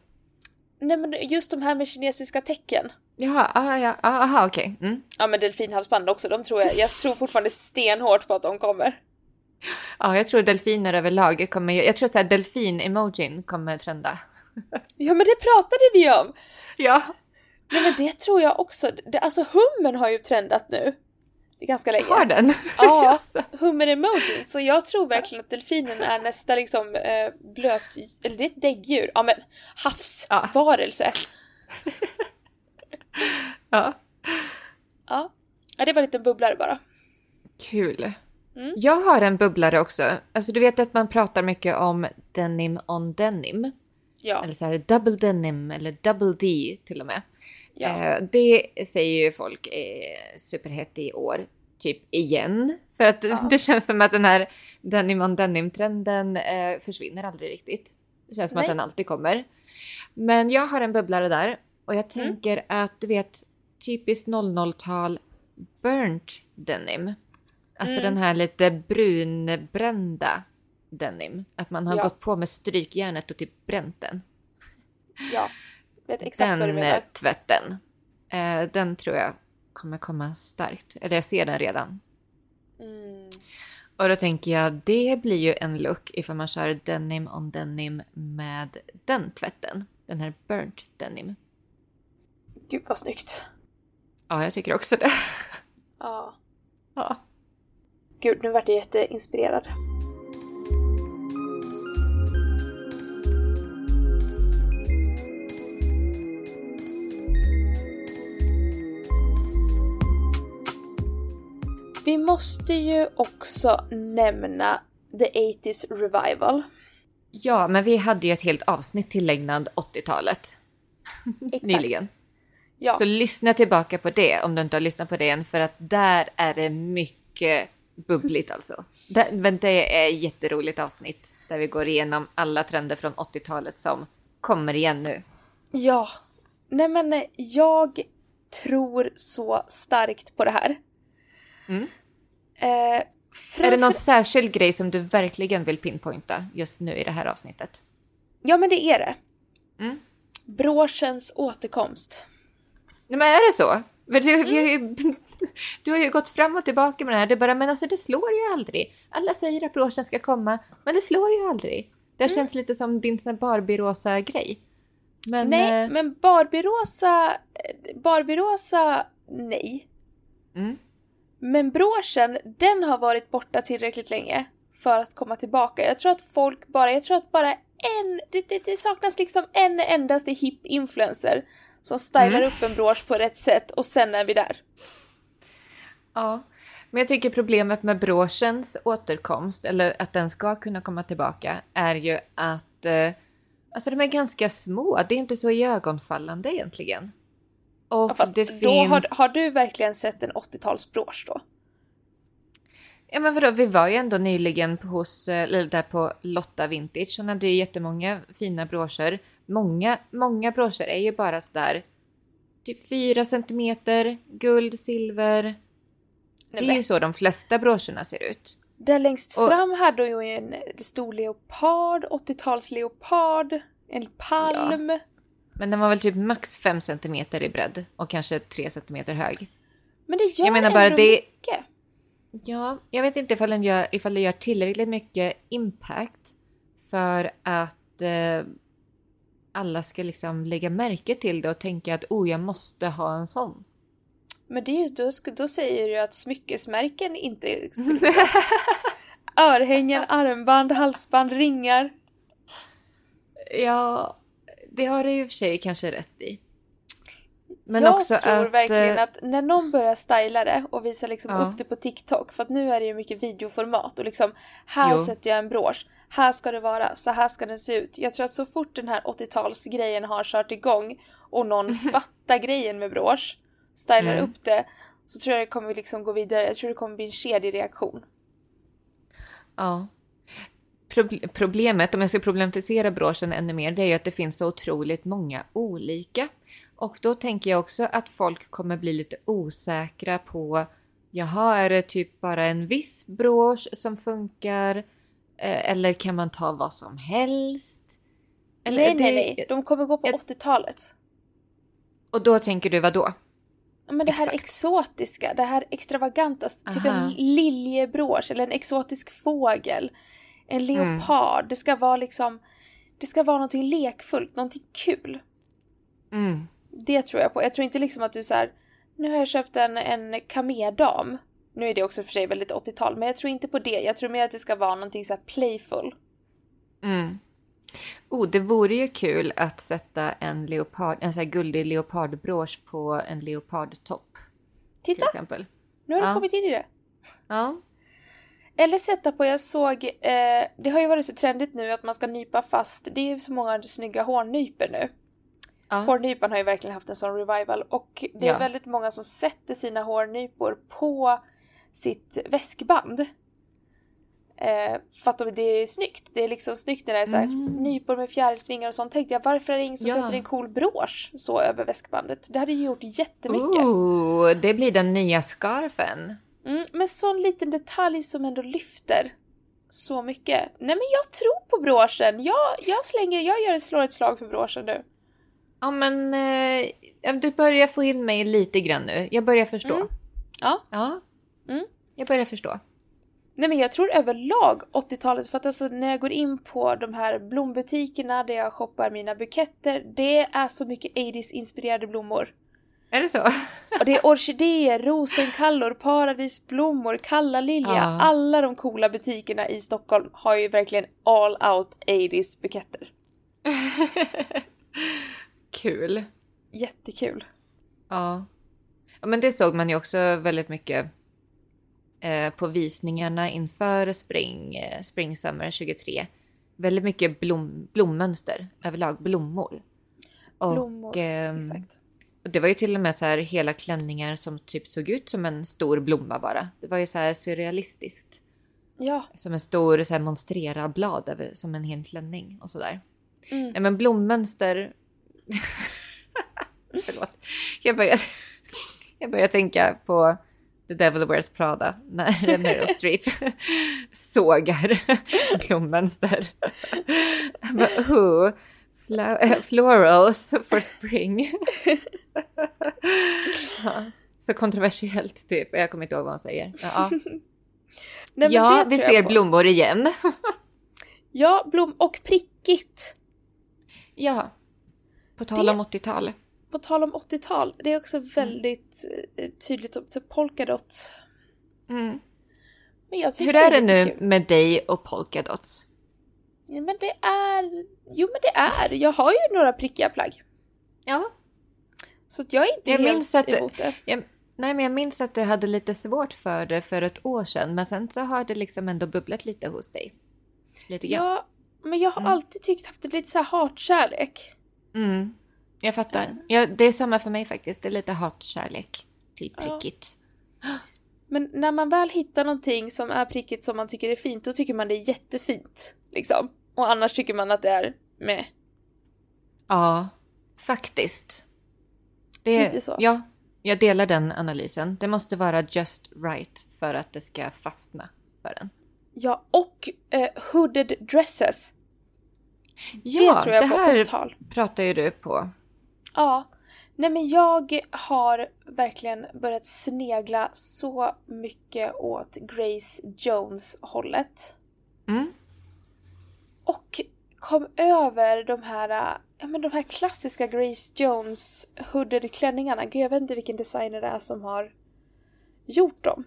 Nej men just de här med kinesiska tecken. Jaha, ah, ja, ah, aha, okej. Mm. Ja men delfinhalsband också, de tror jag, jag tror fortfarande stenhårt på att de kommer. Ja, jag tror delfiner överlag kommer... Jag tror så här delfin-emojin kommer trenda. Ja men det pratade vi om! Ja. Nej men det tror jag också, det, alltså hummen har ju trendat nu. Ganska länge. Har den? [LAUGHS] Ja, [LAUGHS] hummer-emojin. Så jag tror verkligen att delfinen är nästa liksom eh, blöt, eller det är ett däggdjur, ja men havsvarelse. [LAUGHS] Ja. Ja. ja, det var en liten bubblare bara. Kul. Mm. Jag har en bubblare också. Alltså du vet att man pratar mycket om denim on denim. Ja, Eller så här double denim eller double D till och med. Ja. Eh, det säger ju folk är superhett i år. Typ igen. För att Ja. det känns som att den här denim on denim-trenden eh, försvinner aldrig riktigt. Det känns som Nej. att den alltid kommer. Men jag har en bubblare där. Och jag Mm. tänker att du vet typiskt 00-tal burnt denim. Alltså Mm. den här lite brunbrända denim. Att man har Ja. gått på med strykjärnet och typ bränt den. ja. Vet exakt vad du den menar. eh, tvätten. Eh, den tror jag kommer komma starkt. Eller jag ser den redan. Mm. Och då tänker jag, det blir ju en look ifall man kör denim on denim med den tvätten. Den här burnt denim. Gud vad snyggt. Ja, jag tycker också det. Ja. Ja. Gud, nu vart jag jätteinspirerad. Vi måste ju också nämna The 80s Revival. ja, men vi hade ju ett helt avsnitt tillägnad 80-talet [LAUGHS] Exakt. nyligen. Ja, Så lyssna tillbaka på det om du inte har lyssnat på det än för att där är det mycket bubbligt [LAUGHS] alltså. Men det är ett jätteroligt avsnitt där vi går igenom alla trender från 80-talet som kommer igen nu. ja. Nej men jag tror så starkt på det här. Mm. Eh, Är det framför- någon särskild grej som du verkligen vill pinpointa just nu i det här avsnittet? Ja men det är det. Mm. Broschens återkomst. Nej men är det så? Du, ju, du har ju gått fram och tillbaka med det här. Det bara, men alltså det slår ju aldrig. Alla säger att broschen ska komma, men det slår ju aldrig. Det känns lite som din sån här Barbie-rosa grej. Men, nej, eh, men Barbie-rosa... Barbie-rosa, nej. mm. Men broschen, den har varit borta tillräckligt länge för att komma tillbaka. Jag tror att folk bara, jag tror att bara en, det, det, det saknas liksom en endaste hip influencer som stylar Mm. upp en brosch på rätt sätt och sen är vi där. Ja, men jag tycker problemet med broschens återkomst, eller att den ska kunna komma tillbaka, är ju att eh, alltså de är ganska små. Det är inte så iögonfallande egentligen. Och Ja, fast det då finns... har, har du verkligen sett en 80-talsbrosch då? Ja men vadå, vi var ju ändå nyligen hos, eh, eller där på Lotta Vintage. Hon hade ju jättemånga fina broscher. Många, många broscher är ju bara sådär typ 4 centimeter, guld, silver. Nej, Det är men- ju så de flesta broscherna ser ut. Där längst Och- fram hade hon ju en stor leopard, 80-tals leopard, en palm. Men den var väl typ max 5 centimeter i bredd och kanske 3 centimeter hög. Men det gör Jag menar ändå bara det- mycket. Ja, jag vet inte ifall den gör, ifall det gör tillräckligt mycket impact för att eh, alla ska liksom lägga märke till det och tänka att oh, jag måste ha en sån. Men det är ju, då, då säger du att smyckesmärken inte [LAUGHS] skulle... Örhängen, armband, halsband, ringar. Ja, det har du i och för sig kanske rätt i. Men jag tror att... verkligen eh, att när någon börjar styla det och visar liksom Ja. upp det på TikTok, för att nu är det ju mycket videoformat och liksom här Jo. sätter jag en brosch, här ska det vara, så här ska den se ut. Jag tror att så fort den här 80-talsgrejen har kört igång och någon [LAUGHS] fattar grejen med brosch, stylar Mm. upp det, så tror jag det kommer liksom gå vidare. Jag tror det kommer bli en kedjereaktion. Ja. Proble- problemet, om jag ska problematisera broschen ännu mer, det är ju att det finns så otroligt många olika. Och då tänker jag också att folk kommer bli lite osäkra på Jaha, är det typ bara en viss brosch som funkar? Eh, Eller kan man ta vad som helst? Eller nej, det- nej, nej. De kommer gå på jag- 80-talet. Och då tänker du vad då? Ja, Men det här Exakt. exotiska, det här extravaganta, typ Aha. en liljebrås eller en exotisk fågel. En Mm. leopard. Det ska vara liksom, det ska vara någonting lekfullt, någonting kul. Mm. Det tror jag på. Jag tror inte liksom att du så här, nu har jag köpt en, en kamedam. Nu är det också för sig väldigt 80-tal, men jag tror inte på det. Jag tror mer att det ska vara någonting så här playful. Mm. Oh, det vore ju kul att sätta en leopard, en sån här guldig leopardbrås på en leopardtopp Titta, nu har du Ja. kommit in i det. Ja. Eller sätta på, jag såg, eh, det har ju varit så trendigt nu att man ska nypa fast, det är ju så många snygga hårnypor nu. ja. Hårnypan har ju verkligen haft en sån revival och det är Ja. väldigt många som sätter sina hårnypor på sitt väskband. Eh, för att de- det är snyggt. Det är liksom snyggt när det är så här, Mm. nypor med fjärilsvingar och sånt. Tänkte jag, varför är det ingen som Ja. sätter en cool brosch så över väskbandet? Det hade ju gjort jättemycket. Oh, det blir den nya scarfen. Mm, men sån liten detalj som ändå lyfter så mycket. Nej men jag tror på broschen. Jag, jag slänger, jag gör, slår ett slag för broschen nu. Ja, men eh, du börjar få in mig lite grann nu. Jag börjar förstå. Mm. Ja. Ja. Mm. Jag börjar förstå. Nej men jag tror överlag 80-talet, för att alltså när jag går in på de här blombutikerna där jag shoppar mina buketter, det är så mycket 80s-inspirerade blommor. Är det så? Och det är orkidéer, rosenkallor, paradisblommor, kalla lilja. Ja. Alla de coola butikerna i Stockholm har ju verkligen all out 80s buketter. [LAUGHS] Kul. Jättekul. Ja. ja. Men det såg man ju också väldigt mycket eh, på visningarna inför Spring, eh, Spring Summer 23. Väldigt mycket blom, blommönster överlag, blommor. Och, Blommor, ehm, Exakt. Och det var ju till och med så här hela klänningar som typ såg ut som en stor blomma bara. Det var ju så här surrealistiskt. Ja. Som en stor så här monstrera blad över, som en hel klänning och sådär. Mm. Nej men blommönster. [LAUGHS] Förlåt. Jag börjar, [LAUGHS] jag börjar tänka på The Devil Wears Prada när [LAUGHS] Meryl Streep sågar blommönster. Fla- eh, florals for spring. [LAUGHS] Ja, Så kontroversiellt typ. Jag kommer inte ihåg vad han säger. Ja, [LAUGHS] Nej, ja vi ser blommor igen. [LAUGHS] Ja, blom och prickigt. Ja. På tal Det- om 80-tal. På tal om 80-tal, det är också väldigt eh, tydligt så polkadot. Mm. Hur är det nu kul. med dig och polkadots? Ja, men det är... Jo men det är. Jag har ju några prickiga plagg. Ja. Så att jag är inte Jag helt minns att emot det. Jag, nej, men jag minns att du hade lite svårt för det för ett år sedan, men sen så har det liksom ändå bubblat lite hos dig. Lite grann. Ja, men jag har Mm. alltid tyckt haft det lite så här hatkärlek. Mm. Jag fattar. Ja, det är samma för mig faktiskt. Det är lite hatkärlek till Ja. prickigt. Men när man väl hittar någonting som är prickigt som man tycker är fint, då tycker man det är jättefint. Liksom. Och annars tycker man att det är med. Ja, faktiskt. Det, Lite så. Ja, jag delar den analysen. Det måste vara just right för att det ska fastna för en. Ja, och eh, hooded dresses. Ja, det tror jag det på här 80-tal. pratar ju du på. Ja. Nej men jag har verkligen börjat snegla så mycket åt Grace Jones hållet. Mm. Och kom över de här, ja men de här klassiska Grace Jones hooded klänningarna. Gud jag vet inte vilken designer det är som har gjort dem.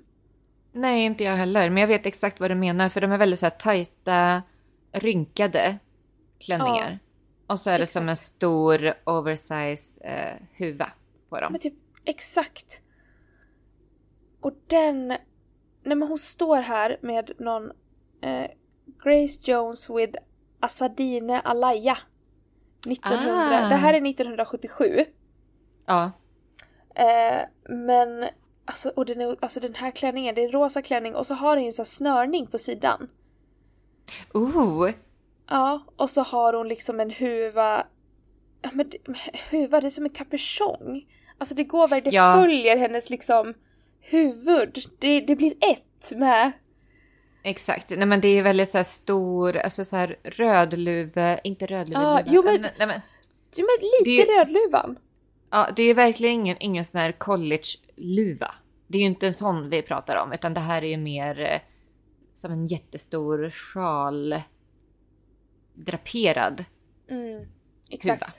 Nej, inte jag heller. Men jag vet exakt vad du menar. För de är väldigt så här tajta, rynkade klänningar. Och så är det exakt. som en stor oversize eh, huva på dem. Men typ exakt. Och den, nej men hon står här med någon eh, Grace Jones with Asadine Alaya. 1900, Ah. det här är 1977. Ja. Eh, men alltså, och den, är, alltså den här klänningen, det är en rosa klänning och så har den ju en sån här snörning på sidan. Oh, Ja, och så har hon liksom en huva. Ja men huva, det är som en kapuschong. Alltså det går verkligen, det Ja. följer hennes liksom huvud. Det, det blir ett med. Exakt. Nej men det är väldigt så här stor, alltså så här rödluve, inte rödluve. Luva. jo, men- Nej, nej, men, Ja, men lite Det Rödluvan. ja, det är verkligen ingen, ingen sån här college-luva. Det är ju inte en sån vi pratar om, utan det här är ju mer eh, som en jättestor sjal draperad. Mm, exakt. Huva.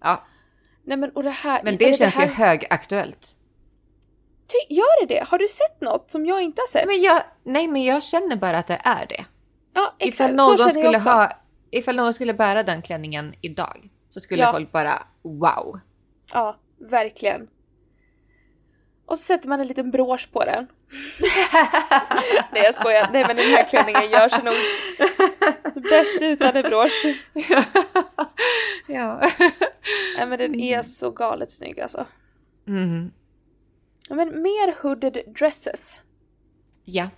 Ja, Nej men och det här. men eller det känns här, ju högaktuellt. Ty, gör det det? Har du sett något som jag inte har sett? Men jag, nej, men jag känner bara att det är det. ja, exakt. Ifall Så någon, jag skulle också. ha, ifall någon skulle bära den klänningen idag så skulle Ja. folk bara wow. Ja, verkligen. Och så sätter man en liten brosch på den. [LAUGHS] Nej jag skojar. Nej men den här klänningen gör sig nog bäst utan en brosch. ja. Nej men den är så galet snygg alltså. Mm. Ja, men mer hooded dresses Ja.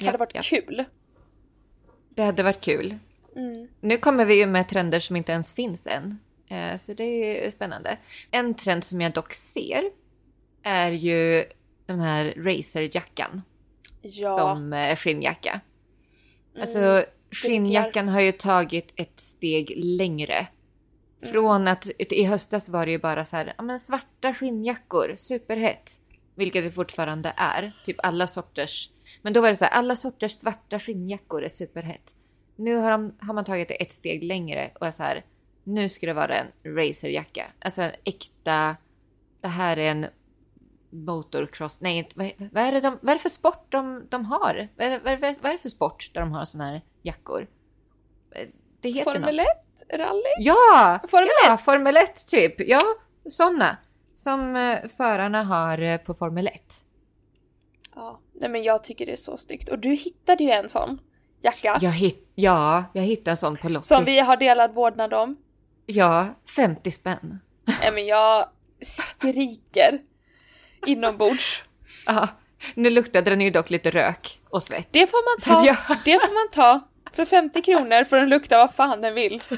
ja. hade varit ja. kul. Det hade varit kul. Mm. Nu kommer vi ju med trender som inte ens finns än. Eh, Så det är spännande. En trend som jag dock ser är ju den här racerjackan Ja. som eh, skinnjacka. Alltså Mm. skinnjackan har ju tagit ett steg längre. Från att i höstas var det ju bara så här, ja men svarta skinnjackor, superhett. Vilket det fortfarande är, typ alla sorters. Men då var det så här, alla sorters svarta skinnjackor är superhett. Nu har, de, har man tagit det ett steg längre och är så här, nu ska det vara en racerjacka. Alltså en äkta, det här är en motocross, nej vad, vad, är det de, vad är det för sport de, de har? Vad är, vad, vad är det för sport där de har såna här jackor? Det heter Formel något. 1 rally? Ja! Formel ja, Formel 1 typ. Ja, såna. Som eh, förarna har eh, på Formel 1. Ja. Nej men jag tycker det är så snyggt. Och du hittade ju en sån jacka. Jag hit, ja, jag hittade en sån på loppis. Som vi har delad vårdnad om. Ja, 50 spänn. Nej men jag skriker inombords. [LAUGHS] Ja, nu luktade den ju dock lite rök och svett. Det får man ta. jag- Det får man ta. För 50 kronor får den lukta vad fan den vill. [LAUGHS]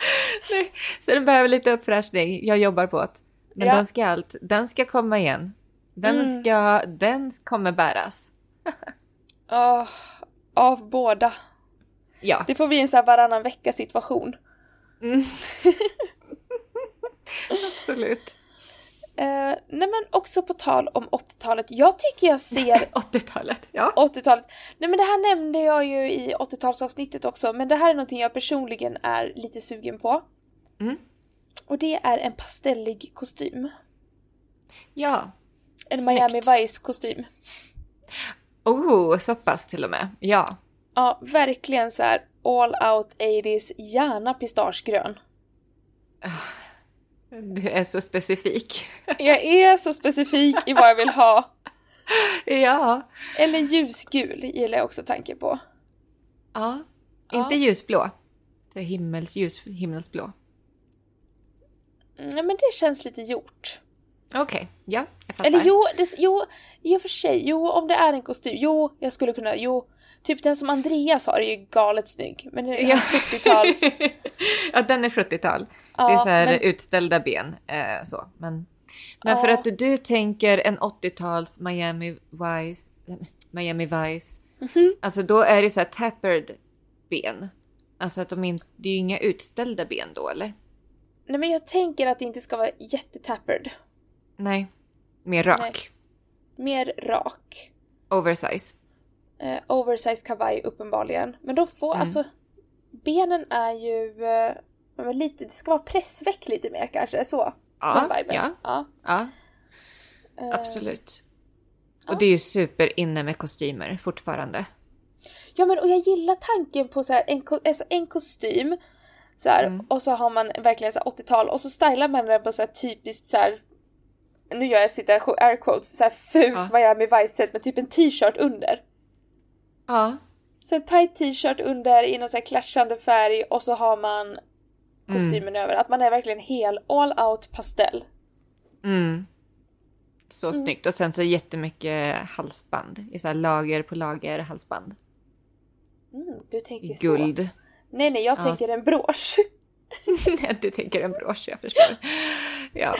[LAUGHS] Så den behöver lite uppfräschning. Jag jobbar på det. Men Ja. den, ska allt, den ska komma igen. Den, Mm. ska, den kommer bäras. Åh, [LAUGHS] av båda. Ja. Det får bli en sån här varannan vecka situation. Mm. [LAUGHS] Absolut. Eh, nej men också på tal om 80-talet. Jag tycker jag ser [LAUGHS] 80-talet. Ja. 80-talet. Nej men det här nämnde jag ju i 80-talsavsnittet också, men det här är någonting jag personligen är lite sugen på. Mm. Och det är en pastellig kostym. Ja. En Snyggt. Miami Vice kostym. Oh, så pass till och med. Ja. Ja, verkligen så här all out 80s, gärna pistagegrön. Du är så specifik. [LAUGHS] Jag är så specifik i vad jag vill ha. ja. Eller ljusgul gillar jag också tanken på. Ja. Ja. Inte ljusblå. Det är himmels, ljus, himmelsblå. Mm, men det känns lite gjort. Okej, ja, jag fattar. Eller jo, det, jo, i och för sig, jo om det är en kostym, jo jag skulle kunna, jo. Typ den som Andreas har är ju galet snygg. Men det är Ja. 70-tals. [LAUGHS] ja, den är 70-tal. det är Ja, så här men- utställda ben. Eh, så. Men, men för Ja. att du tänker en 80-tals Miami Vice, Miami Vice. Mhm. Alltså då är det så här tapered ben. Alltså att de inte, det är ju inga utställda ben då eller? Nej men jag tänker att det inte ska vara jättetappered. Nej. Mer rak. Nej. Mer rak. Oversize. Eh, oversized kavaj uppenbarligen. Men då får, Mm. alltså, benen är ju eh, lite, det ska vara pressväck lite mer kanske, så. Ja, ja, ja. ja. Eh, Absolut. ja. Och det är ju super inne med kostymer fortfarande. Ja men och jag gillar tanken på så här, en, alltså, en kostym så här, Mm. och så har man verkligen så här 80-tal och så stylar man den på så här typiskt så här. Nu gör jag sitta air quotes, så här fult Ja. Miami Vice set med typ en t-shirt under. Ja. Så en tight t-shirt under i någon så här clashande färg och så har man kostymen över. Att man är verkligen hel all out pastell. Mm. Så snyggt. Och sen så jättemycket halsband. I så här lager på lager halsband. Mm, du tänker så. Guld. Nej, nej, jag Ja, tänker så- en brosch. [LAUGHS] Nej, du tänker en brosch, jag förstår. [LAUGHS] Ja.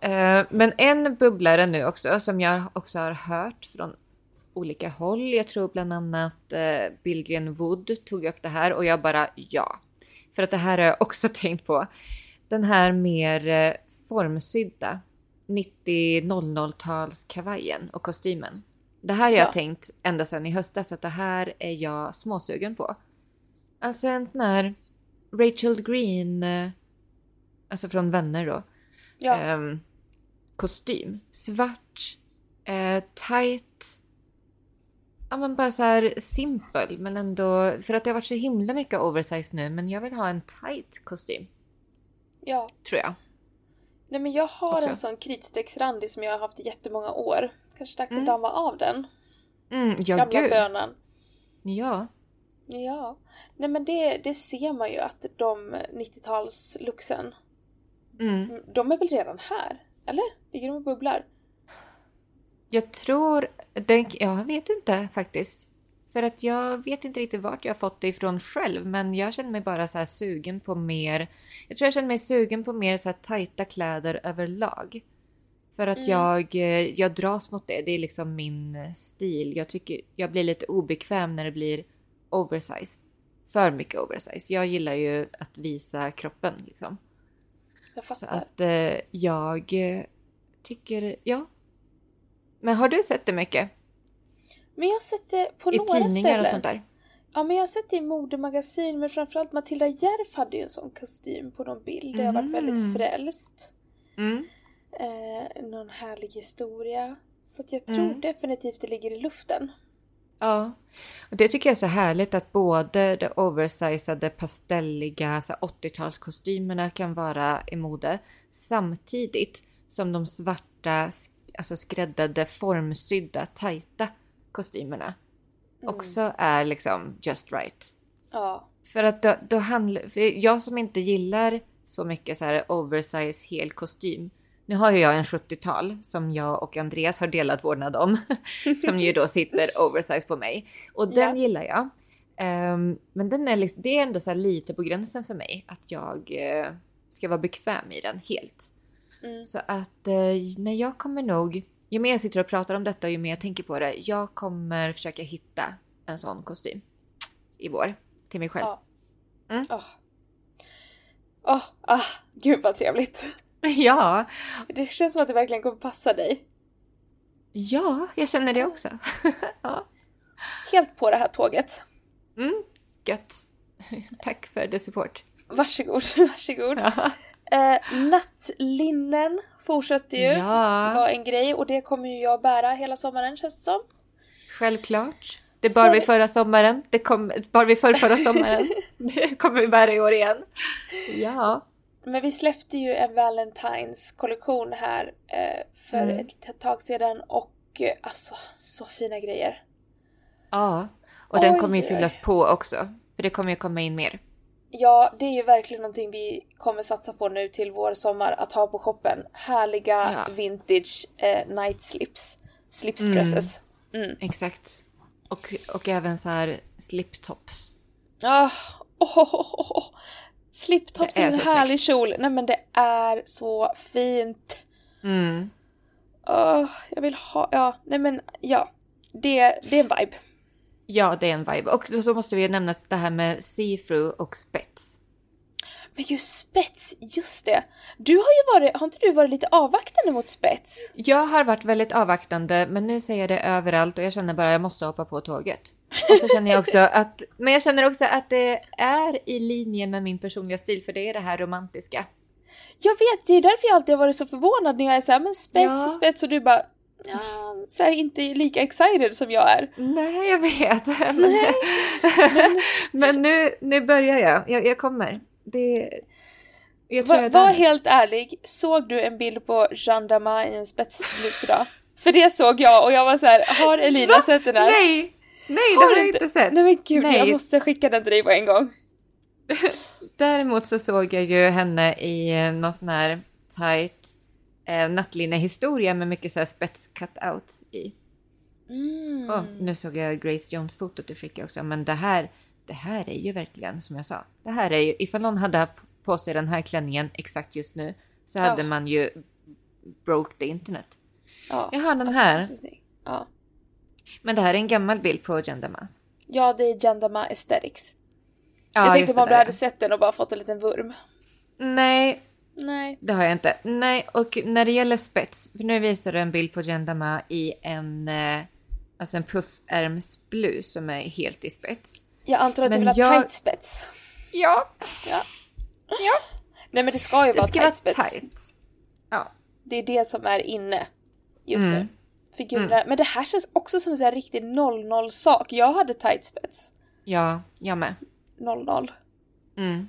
Eh, Men en bubblare nu också som jag också har hört från olika håll. Jag tror bland annat eh, Billgren Wood tog upp det här och jag bara ja. För att det här har jag också [LAUGHS] tänkt på. Den här mer eh, formsydda 90-00-tals kavajen och kostymen. Det här har jag Ja. tänkt ända sedan i höstas att det här är jag småsugen på. Alltså en sån här Rachel Green, alltså från Vänner då, Ja, ehm, kostym. Svart, eh, tight. Ja men bara så här simpel men ändå, för att det har varit så himla mycket oversize nu men jag vill ha en tight kostym. ja. Tror jag. Nej men jag har Också. en sån kritstrecksrandig som jag har haft i jättemånga år. Kanske dags Mm. att damma av den. Mm, ja Gamla gud. bönan. Ja. Ja. Nej men det, det ser man ju att de 90-talsluxen, Mm. de är väl redan här? Eller? Ligger de och bubblar? Jag tror, den, jag vet inte faktiskt. För att jag vet inte riktigt vart jag har fått det ifrån själv. Men jag känner mig bara så här sugen på mer. Jag tror jag känner mig sugen på mer så här tajta kläder överlag. För att Mm. jag, eh, jag dras mot det. Det är liksom min stil. Jag tycker jag blir lite obekväm när det blir oversize. För mycket oversize. Jag gillar ju att visa kroppen liksom. Jag Så fattar. att eh, jag eh, tycker, ja. Men har du sett det mycket? Men jag har sett det på I några tidningar ställen. och sånt där? Ja men jag har sett det i modemagasin men framförallt Matilda Järf hade ju en sån kostym på någon bild där jag varit Mm. väldigt frälst. Mm. Eh, någon härlig historia. Så att jag tror Mm. definitivt det ligger i luften. Ja. Och det tycker jag är så härligt att både de oversizade pastelliga så här 80-talskostymerna kan vara i mode samtidigt som de svarta alltså skräddade formsydda tajta kostymerna Mm. också är liksom just right. Ja. För att då, då handlar, jag som inte gillar så mycket så här oversize hel kostym. Nu har ju jag en 70-tal som jag och Andreas har delat vårdnad om. [LAUGHS] som ju då sitter oversize på mig. Och den Ja. gillar jag. Ehm, men den är liksom, det är ändå så lite på gränsen för mig. Att jag eh, ska vara bekväm i den helt. Mm. Så att eh, när jag kommer nog, ju mer jag sitter och pratar om detta och ju mer jag tänker på det. Jag kommer försöka hitta en sån kostym i vår till mig själv. Ja. Mm. Åh. Åh, ah, gud vad trevligt. [LAUGHS] Ja, Det känns som att det verkligen kommer passa dig. ja, jag känner det också. [LAUGHS] ja. Helt på det här tåget. Mm, gött. [LAUGHS] Tack för the support. Varsågod, varsågod. Ja. Eh, nattlinnen fortsätter ju Ja. vara en grej och det kommer ju jag bära hela sommaren känns det som. Självklart. Det bar Så- vi förra sommaren. Det kom, bar vi förra, förra sommaren. Det kommer vi bära i år igen. Ja. Men vi släppte ju en Valentines kollektion här eh, för Mm. ett tag sedan och eh, alltså så fina grejer. Ja. Och den Oj, kommer ju fyllas på också. För det kommer ju komma in mer. Ja, det är ju verkligen någonting vi kommer satsa på nu till vår sommar att ha på shoppen. Härliga Ja. vintage eh, night slips. Slips Mm. Mm. Exakt. Och, och även så här sliptops. Ah, [LAUGHS] oh, oh, oh, oh. Sliptop till en härlig kjol. Nej men det är så fint. Mm. Åh, jag vill ha, ja, nej men ja. Det, det är en vibe. Ja, det är en vibe. Och så måste vi ju nämna det här med see-through och spets. Men just spets, just det. Du har ju varit, har inte du varit lite avvaktande mot spets? Jag har varit väldigt avvaktande, men nu säger jag det överallt och jag känner bara att jag måste hoppa på tåget. Och så känner jag också att, men jag känner också att det är i linje med min personliga stil, för det är det här romantiska. Jag vet, det är därför jag alltid har varit så förvånad när jag är såhär, men spets, Ja. spets och du bara, ja, så här, inte lika excited som jag är. Nej, jag vet. [LAUGHS] Men, [LAUGHS] men nu, nu börjar jag. Jag, jag kommer. Det, jag tror Va, jag var helt ärlig, såg du en bild på Jean Damas i en spetsblus idag? För det såg jag och jag var så här: har Elina Va? sett den här? Nej! Nej, det Har jag inte- sett. Nej men gud, Nej. jag måste skicka den till dig på en gång. [LAUGHS] Däremot så såg jag ju henne i eh, någon sån här tight eh, nattlinnehistoria med mycket så här spets cut-out i. Mm. Åh, nu såg jag Grace Jones-fotot du skickade också, men det här, det här är ju verkligen som jag sa. Det här är ju, ifall någon hade haft på sig den här klänningen exakt just nu så hade Ja. man ju broke the internet. Ja. Jag har den Alltså, här. Ja. Men det här är en gammal bild på Gendamas. ja, det är Jandama Aesthetics. Ja, jag tänkte om du hade sett den och bara fått en liten vurm. Nej, Nej. det har jag inte. Nej, och när det gäller spets, för nu visar du en bild på Gendama i en, eh, alltså en puffärmsblus som är helt i spets. Jag antar att du Men vill ha jag- tight spets. Ja, Ja. ja. Nej men det ska ju Det vara tight spets. tight. Ja. Det är det som är inne just Mm. nu. Figurerna. Men det här känns också som en sån här riktig 00 sak. Jag hade tight spets. Ja, jag med. 00. Mm.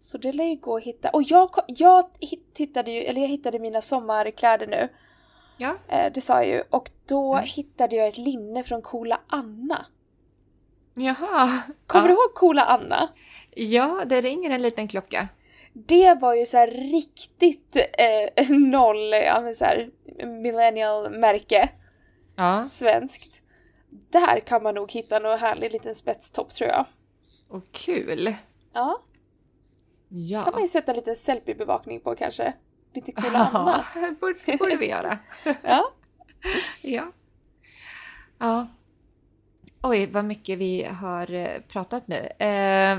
Så det lär ju gå att hitta. Och jag, jag hitt- hittade ju, eller jag hittade mina sommarkläder nu. Ja. Eh, det sa jag ju. Och då Mm. hittade jag ett linne från Coola Anna. Jaha. Kommer ja. du ihåg Coola Anna? Ja, det ringer en liten klocka. Det var ju så här riktigt eh, [LAUGHS] noll, ja men så här millennial märke. Ja. Svenskt. Där kan man nog hitta någon härlig liten spetstopp tror jag. Och kul. Ja, Ja. kan man ju sätta lite selfie-bevakning på kanske. Lite Anna. Ja, det borde, borde vi göra. [LAUGHS] Ja. Ja. Ja. Oj, vad mycket vi har eh, pratat nu. Eh, [LAUGHS]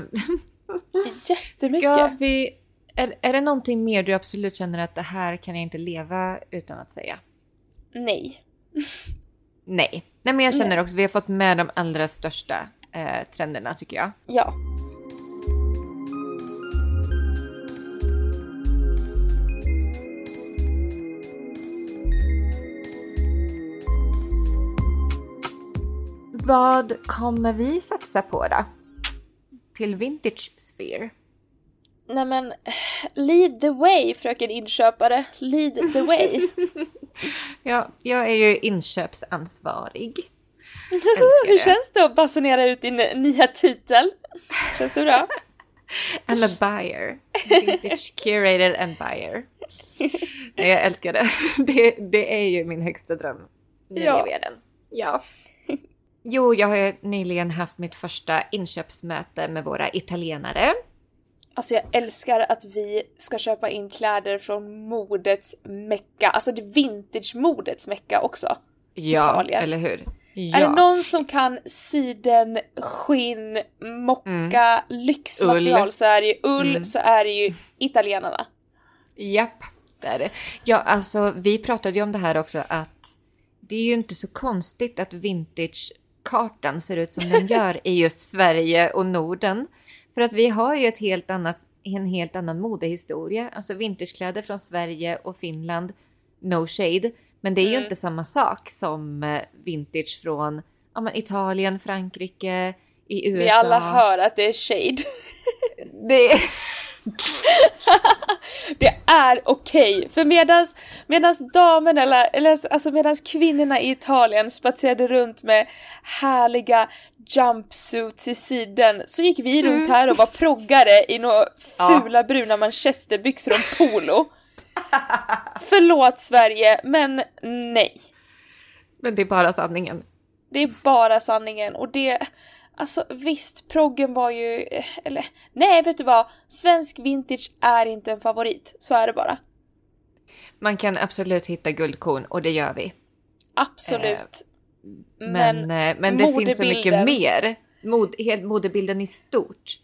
Jättemycket. ska vi... Är, är det någonting mer du absolut känner att det här kan jag inte leva utan att säga? Nej. [LAUGHS] Nej. Nej, men jag känner Nej. också vi har fått med de allra största eh, trenderna tycker jag. Ja. Vad kommer vi satsa på då? Till Vintage Sphere? Nej men, lead the way fröken inköpare. Lead the way. [LAUGHS] [LAUGHS] Ja, jag är ju inköpsansvarig. Hur känns det att basunera ut din nya titel? Känns det bra? [LAUGHS] I'm a buyer. Vintage curator and buyer. Jag älskar det. [LAUGHS] det. Det är ju min högsta dröm. Nu Ja. lever jag den. Ja. Jo, jag har ju nyligen haft mitt första inköpsmöte med våra italienare. Alltså jag älskar att vi ska köpa in kläder från modets mecka, alltså det vintage-modets mecka också. Ja, Italien. eller hur? Är det Ja. någon som kan siden, skinn, mocka, lyxmaterial Ull. så är det ju ull, Mm. så är det ju italienarna. Japp, det är det. Ja, alltså vi pratade ju om det här också att det är ju inte så konstigt att vintage-kartan ser ut som den gör i just Sverige och Norden. För att vi har ju ett helt annat, en helt annan modehistoria. Alltså vintagekläder från Sverige och Finland, no shade. Men det är ju Mm. inte samma sak som eh, vintage från ja, Italien, Frankrike, i USA. Vi alla hör att det är shade. [LAUGHS] Det, [LAUGHS] Det är okej, för medans, medans damerna, eller, eller alltså medans kvinnorna i Italien spatserade runt med härliga jumpsuits i sidan så gick vi runt här och var proggare i några [LAUGHS] Ja. fula bruna manchesterbyxor och en polo. [LAUGHS] Förlåt Sverige, men nej. men det är bara sanningen. Det är bara sanningen och det... Alltså visst, proggen var ju... Eller nej, vet du vad? Svensk vintage är inte en favorit. Så är det bara. Man kan absolut hitta guldkorn och det gör vi. Absolut. Men, men, men det finns så mycket mer. Mod, modebilden i stort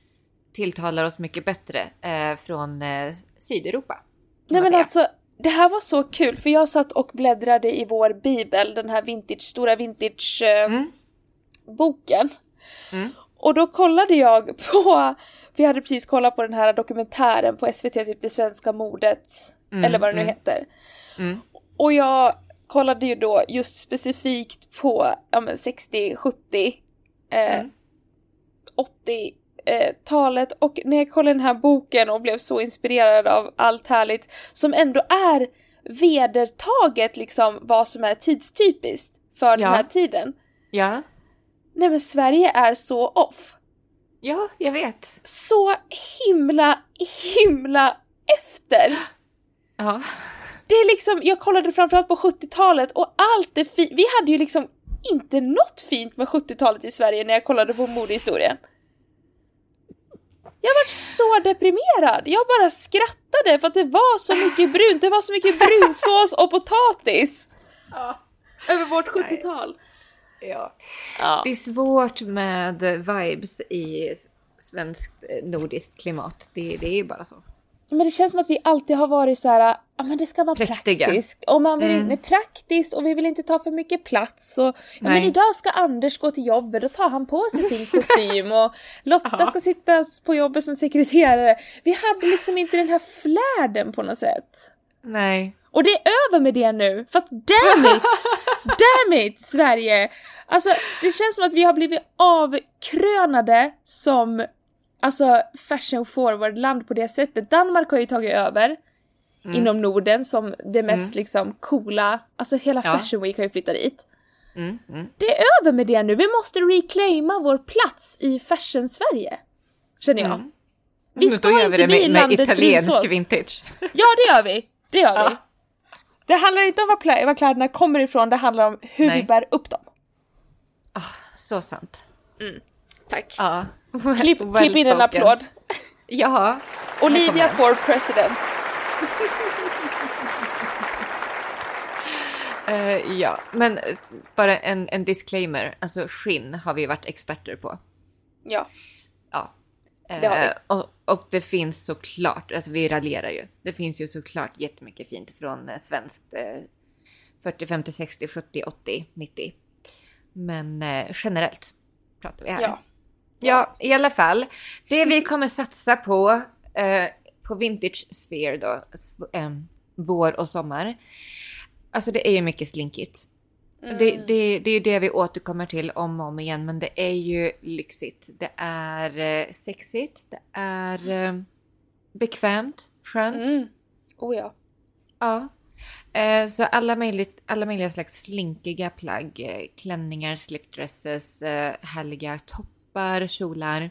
tilltalar oss mycket bättre eh, från eh, Sydeuropa. Nej men alltså, det här var så kul för jag satt och bläddrade i vår bibel, den här vintage, stora vintage eh, Mm. Mm. Och då kollade jag på, [LAUGHS] vi hade precis kollat på den här dokumentären på SVT, typ det svenska modet, Mm, eller vad det nu mm. heter. Mm. Och jag kollade ju då just specifikt på ja, men 60, 70, eh, Mm. 80 eh, talet och när jag kollade den här boken och blev så inspirerad av allt härligt som ändå är vedertaget liksom vad som är tidstypiskt för den Ja. här tiden. Ja, Nej men Sverige är så off. ja, jag vet. Så himla, himla efter. Ja. Det är liksom, jag kollade framförallt på 70-talet och allt det fi- Vi hade ju liksom inte något fint med 70-talet i Sverige när jag kollade på modehistorien. Jag var så deprimerad! Jag bara skrattade för att det var så mycket brunt, det var så mycket brunsås och potatis! Ja. Över vårt 70-tal. Ja. Ja. Det är svårt med vibes i svenskt eh, nordiskt klimat. Det, det är ju bara så. Men det känns som att vi alltid har varit så här, ja men det ska vara Präktiga. praktiskt. Och man vill Mm. inte praktiskt och vi vill inte ta för mycket plats. Och, ja, men idag ska Anders gå till jobbet, då tar han på sig sin [LAUGHS] kostym och Lotta Ja. ska sitta på jobbet som sekreterare. Vi hade liksom inte den här flärden på något sätt. Nej. Och det är över med det nu, för att damn it! [LAUGHS] damn it Sverige! Alltså det känns som att vi har blivit avkrönade som alltså fashion forward land på det sättet. Danmark har ju tagit över inom Norden som det mest liksom coola, alltså hela Ja. fashion week har ju flyttat dit. Mm, mm. Det är över med det nu, vi måste reclaima vår plats i fashion-Sverige. Känner jag. Mm. Vi ska inte vi det bli med, med landet italiensk brunsås. vintage. Ja, det gör vi! Det gör vi. Ja. Det handlar inte om var, var kläderna kommer ifrån, det handlar om hur Nej. vi bär upp dem. Ah, så sant. Tack. Ja. Klipp, Well klipp in en applåd. Ja. Olivia for president. [LAUGHS] Eh, ja, men eh, bara en, en disclaimer. Alltså skinn har vi varit experter på. Ja. Ja. Det har vi. Eh, och, och det finns såklart, alltså vi raljerar ju. Det finns ju såklart jättemycket fint från svenskt eh, 40, 50, 60, 70, 80, 90. Men eh, generellt pratar vi här. Ja. Ja, i alla fall. Det vi kommer satsa på eh, på Vintage Sphere då, ehm, vår och sommar. Alltså det är ju mycket slinkigt. Mm. Det, det, det är ju det vi återkommer till om och om igen, men det är ju lyxigt. Det är eh, sexigt, det är eh, bekvämt, skönt. Mm. Oh ja. Ja. Eh, så alla, möjligt, alla möjliga slags slinkiga plagg, klänningar, slipdresses, eh, härliga toppar, kjolar.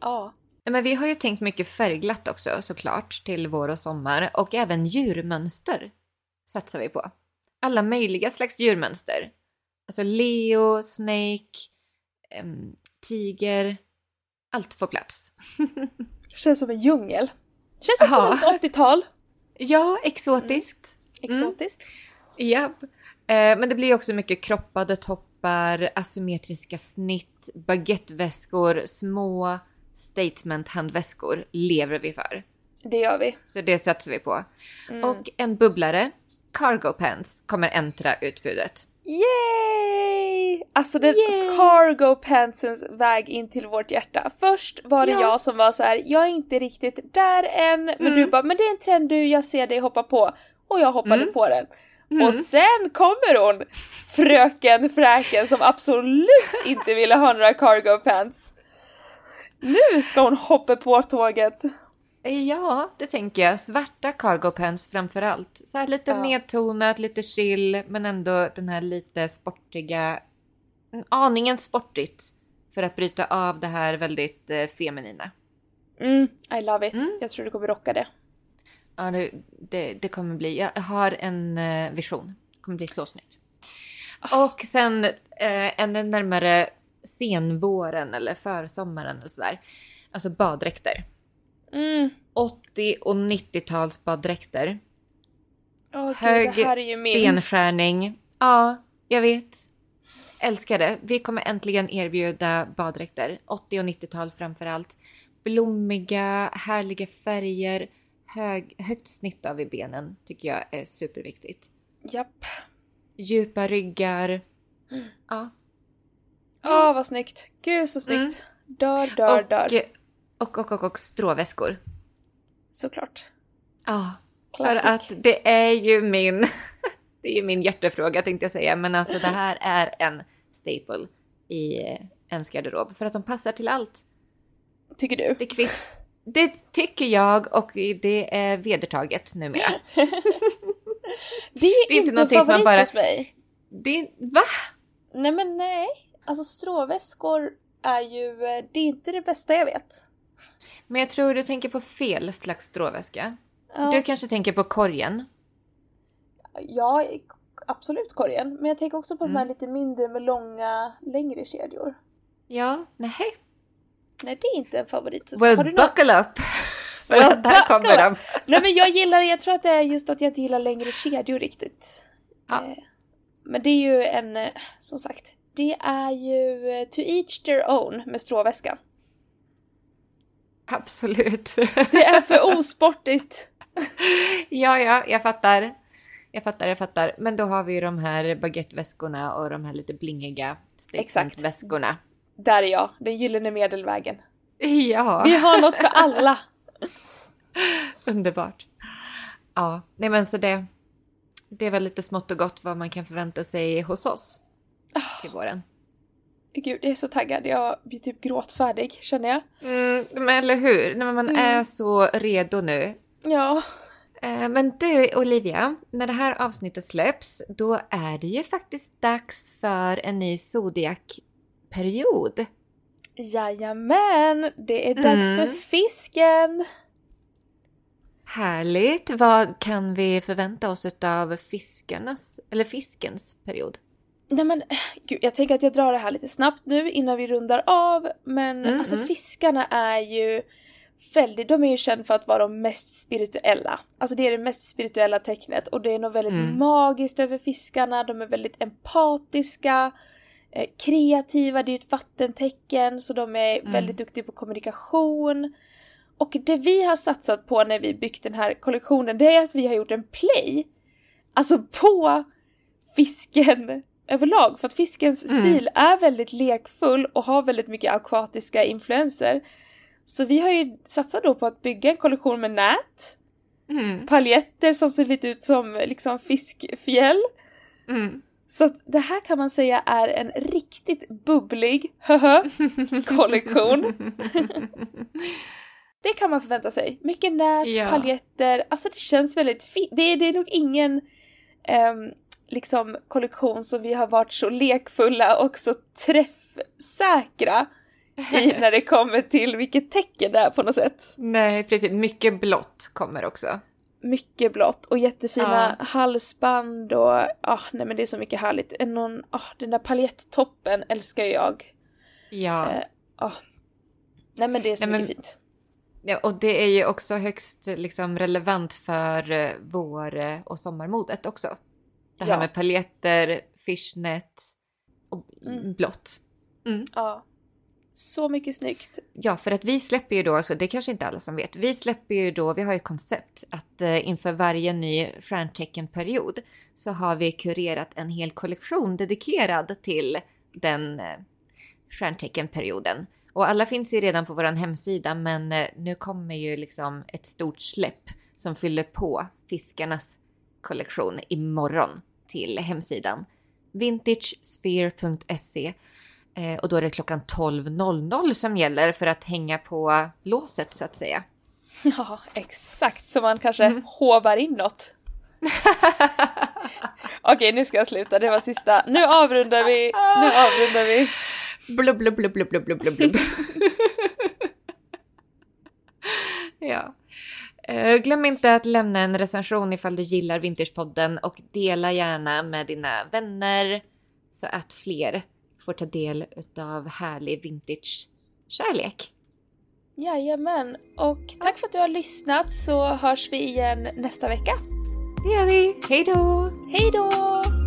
Ja. Men vi har ju tänkt mycket färgglatt också såklart till vår och sommar och även djurmönster satsar vi på. Alla möjliga slags djurmönster. Alltså leo, snake, tiger. Allt får plats. [LAUGHS] Känns som en djungel. Känns också Ja. som ett 80-tal. Ja, exotiskt. Exotiskt. Japp. Eh, men det blir också mycket kroppade toppar, asymmetriska snitt, baguetteväskor, små statement-handväskor lever vi för. Det gör vi. Så det satsar vi på. Och en bubblare, cargo pants, kommer äntra utbudet. Yay! Alltså den Yay! cargo pantsens väg in till vårt hjärta. Först var det Ja. jag som var så här: jag är inte riktigt där än, men Mm. du bara, men det är en trend du, jag ser dig hoppa på. Och jag hoppade Mm. på den. Och sen kommer hon, fröken Fräken som absolut inte ville ha några cargo pants. Nu ska hon hoppa på tåget. Ja, det tänker jag. Svarta cargo pants framför allt. Så här lite Ja. nedtonat, lite chill, men ändå den här lite sportiga, en aningen sportigt för att bryta av det här väldigt eh, feminina. Mm, I love it. Mm. Jag tror du kommer rocka det. Ja, det, det, det kommer bli. Jag har en eh, vision. Det kommer bli så snyggt. Och sen eh, en närmare senvåren eller försommaren och sådär. Alltså baddräkter. Mm. 80 och 90-tals baddräkter. Gud, Hög min... benskärning. Ja, jag vet. Älskar det. Vi kommer äntligen erbjuda baddräkter. 80 och 90-tal framför allt. Blommiga, härliga färger. Hög, högt snitt av i benen tycker jag är superviktigt. Japp. Djupa ryggar. Mm. Ja. Åh vad snyggt. Gud så snyggt. Dör, dör, Och, dör. och, och, och, och stråväskor. Såklart. Ja, för Classic. att det är ju min, [LAUGHS] det är ju min hjärtefråga tänkte jag säga, men alltså det här är en staple i eh, ens garderob för att de passar till allt. Tycker du? Det, kvitt, det tycker jag och det är vedertaget numera. [LAUGHS] Det är, Det är inte någonting som man bara- mig. Det, va? Nej men nej. Alltså stråväskor är ju, eh, det är inte det bästa jag vet. Men jag tror du tänker på fel slags stråväska. Ja, Du kanske tänker på korgen. ja absolut korgen. Men jag tänker också på de här Mm. lite mindre med långa, längre kedjor. Ja, nej. Nej, det är inte en favorit. Så Well, har du något? buckle up! [LAUGHS] För Well, där kommer de. Nej men jag gillar, jag tror att det är just att jag inte gillar längre kedjor riktigt. Ja. Eh, Men det är ju en, eh, som sagt, det är ju eh, to each their own med stråväskan. Absolut. Det är för osportigt. [LAUGHS] ja, ja, jag fattar. Jag fattar, jag fattar. Men då har vi ju de här baguetteväskorna och de här lite blingiga Exakt. statementväskorna. Där är jag, den gyllene medelvägen. Ja, Vi har något för alla. [LAUGHS] underbart. Ja, nej men så det, det är väl lite smått och gott vad man kan förvänta sig hos oss till våren. Gud, jag är så taggad. Jag blir typ gråtfärdig, känner jag. Mm, men eller hur? Nej, men man Mm. är så redo nu. Ja. Eh, Men du Olivia, när det här avsnittet släpps, då är det ju faktiskt dags för en ny zodiac-period. Jajamän, det är dags Mm. för fisken. Härligt! Vad kan vi förvänta oss av fiskarnas, eller fiskens period? Nej men, gud, jag tänker att jag drar det här lite snabbt nu innan vi rundar av. Men Mm, alltså mm. fiskarna är ju väldigt, de är ju kända för att vara de mest spirituella. Alltså det är det mest spirituella tecknet och det är något väldigt Mm. magiskt över fiskarna. De är väldigt empatiska, eh, kreativa, det är ju ett vattentecken så de är Mm. väldigt duktiga på kommunikation. Och det vi har satsat på när vi byggt den här kollektionen det är att vi har gjort en play. Alltså på fisken överlag. För att fiskens Mm. stil är väldigt lekfull och har väldigt mycket akvatiska influenser. Så vi har ju satsat då på att bygga en kollektion med nät, Mm. paljetter som ser lite ut som liksom fiskfjäll. Mm. Så att det här kan man säga är en riktigt bubblig [LAUGHS] kollektion. [LAUGHS] Det kan man förvänta sig. Mycket nät, Ja. paljetter, alltså det känns väldigt fint. Det, är- det är nog ingen ehm, liksom kollektion som vi har varit så lekfulla och så träffsäkra i [LAUGHS] när det kommer till vilket tecken det är på något sätt. Nej, precis. Mycket blått kommer också. Mycket blått och jättefina Ja. halsband och ah, nej men det är så mycket härligt. Någon, ah, den där paljetttoppen älskar jag. Ja. Eh, ah. Nej men det är så Nej, men- mycket fint. ja. Och det är ju också högst liksom, relevant för eh, vår eh, och sommarmodet också. Det här Ja. med paljetter, fishnet och Mm. blått. Ja. Så mycket snyggt. Ja, för att vi släpper ju då, så det är kanske inte alla som vet, vi släpper ju då, vi har ju ett koncept att eh, inför varje ny stjärnteckenperiod så har vi kurerat en hel kollektion dedikerad till den eh, stjärnteckenperioden. Och alla finns ju redan på vår hemsida, men eh, nu kommer ju liksom ett stort släpp som fyller på fiskarnas kollektion imorgon till hemsidan vintagesphere.se Eh, och då är det klockan 12.00 som gäller för att hänga på låset så att säga. [LAUGHS] Ja, exakt. Så man kanske Mm. hovar in något. [LAUGHS] Okej, nu ska jag sluta. Det var sista. Nu avrundar vi. Nu avrundar vi. Blub, blub, blub, blub, blub, blub. [LAUGHS] ja. Eh, Glöm inte att lämna en recension ifall du gillar Vintagepodden och dela gärna med dina vänner så att fler får ta del av härlig vintage-kärlek. Jajamän. Och tack för att du har lyssnat så hörs vi igen nästa vecka. Det gör vi! Hej då! Hej då!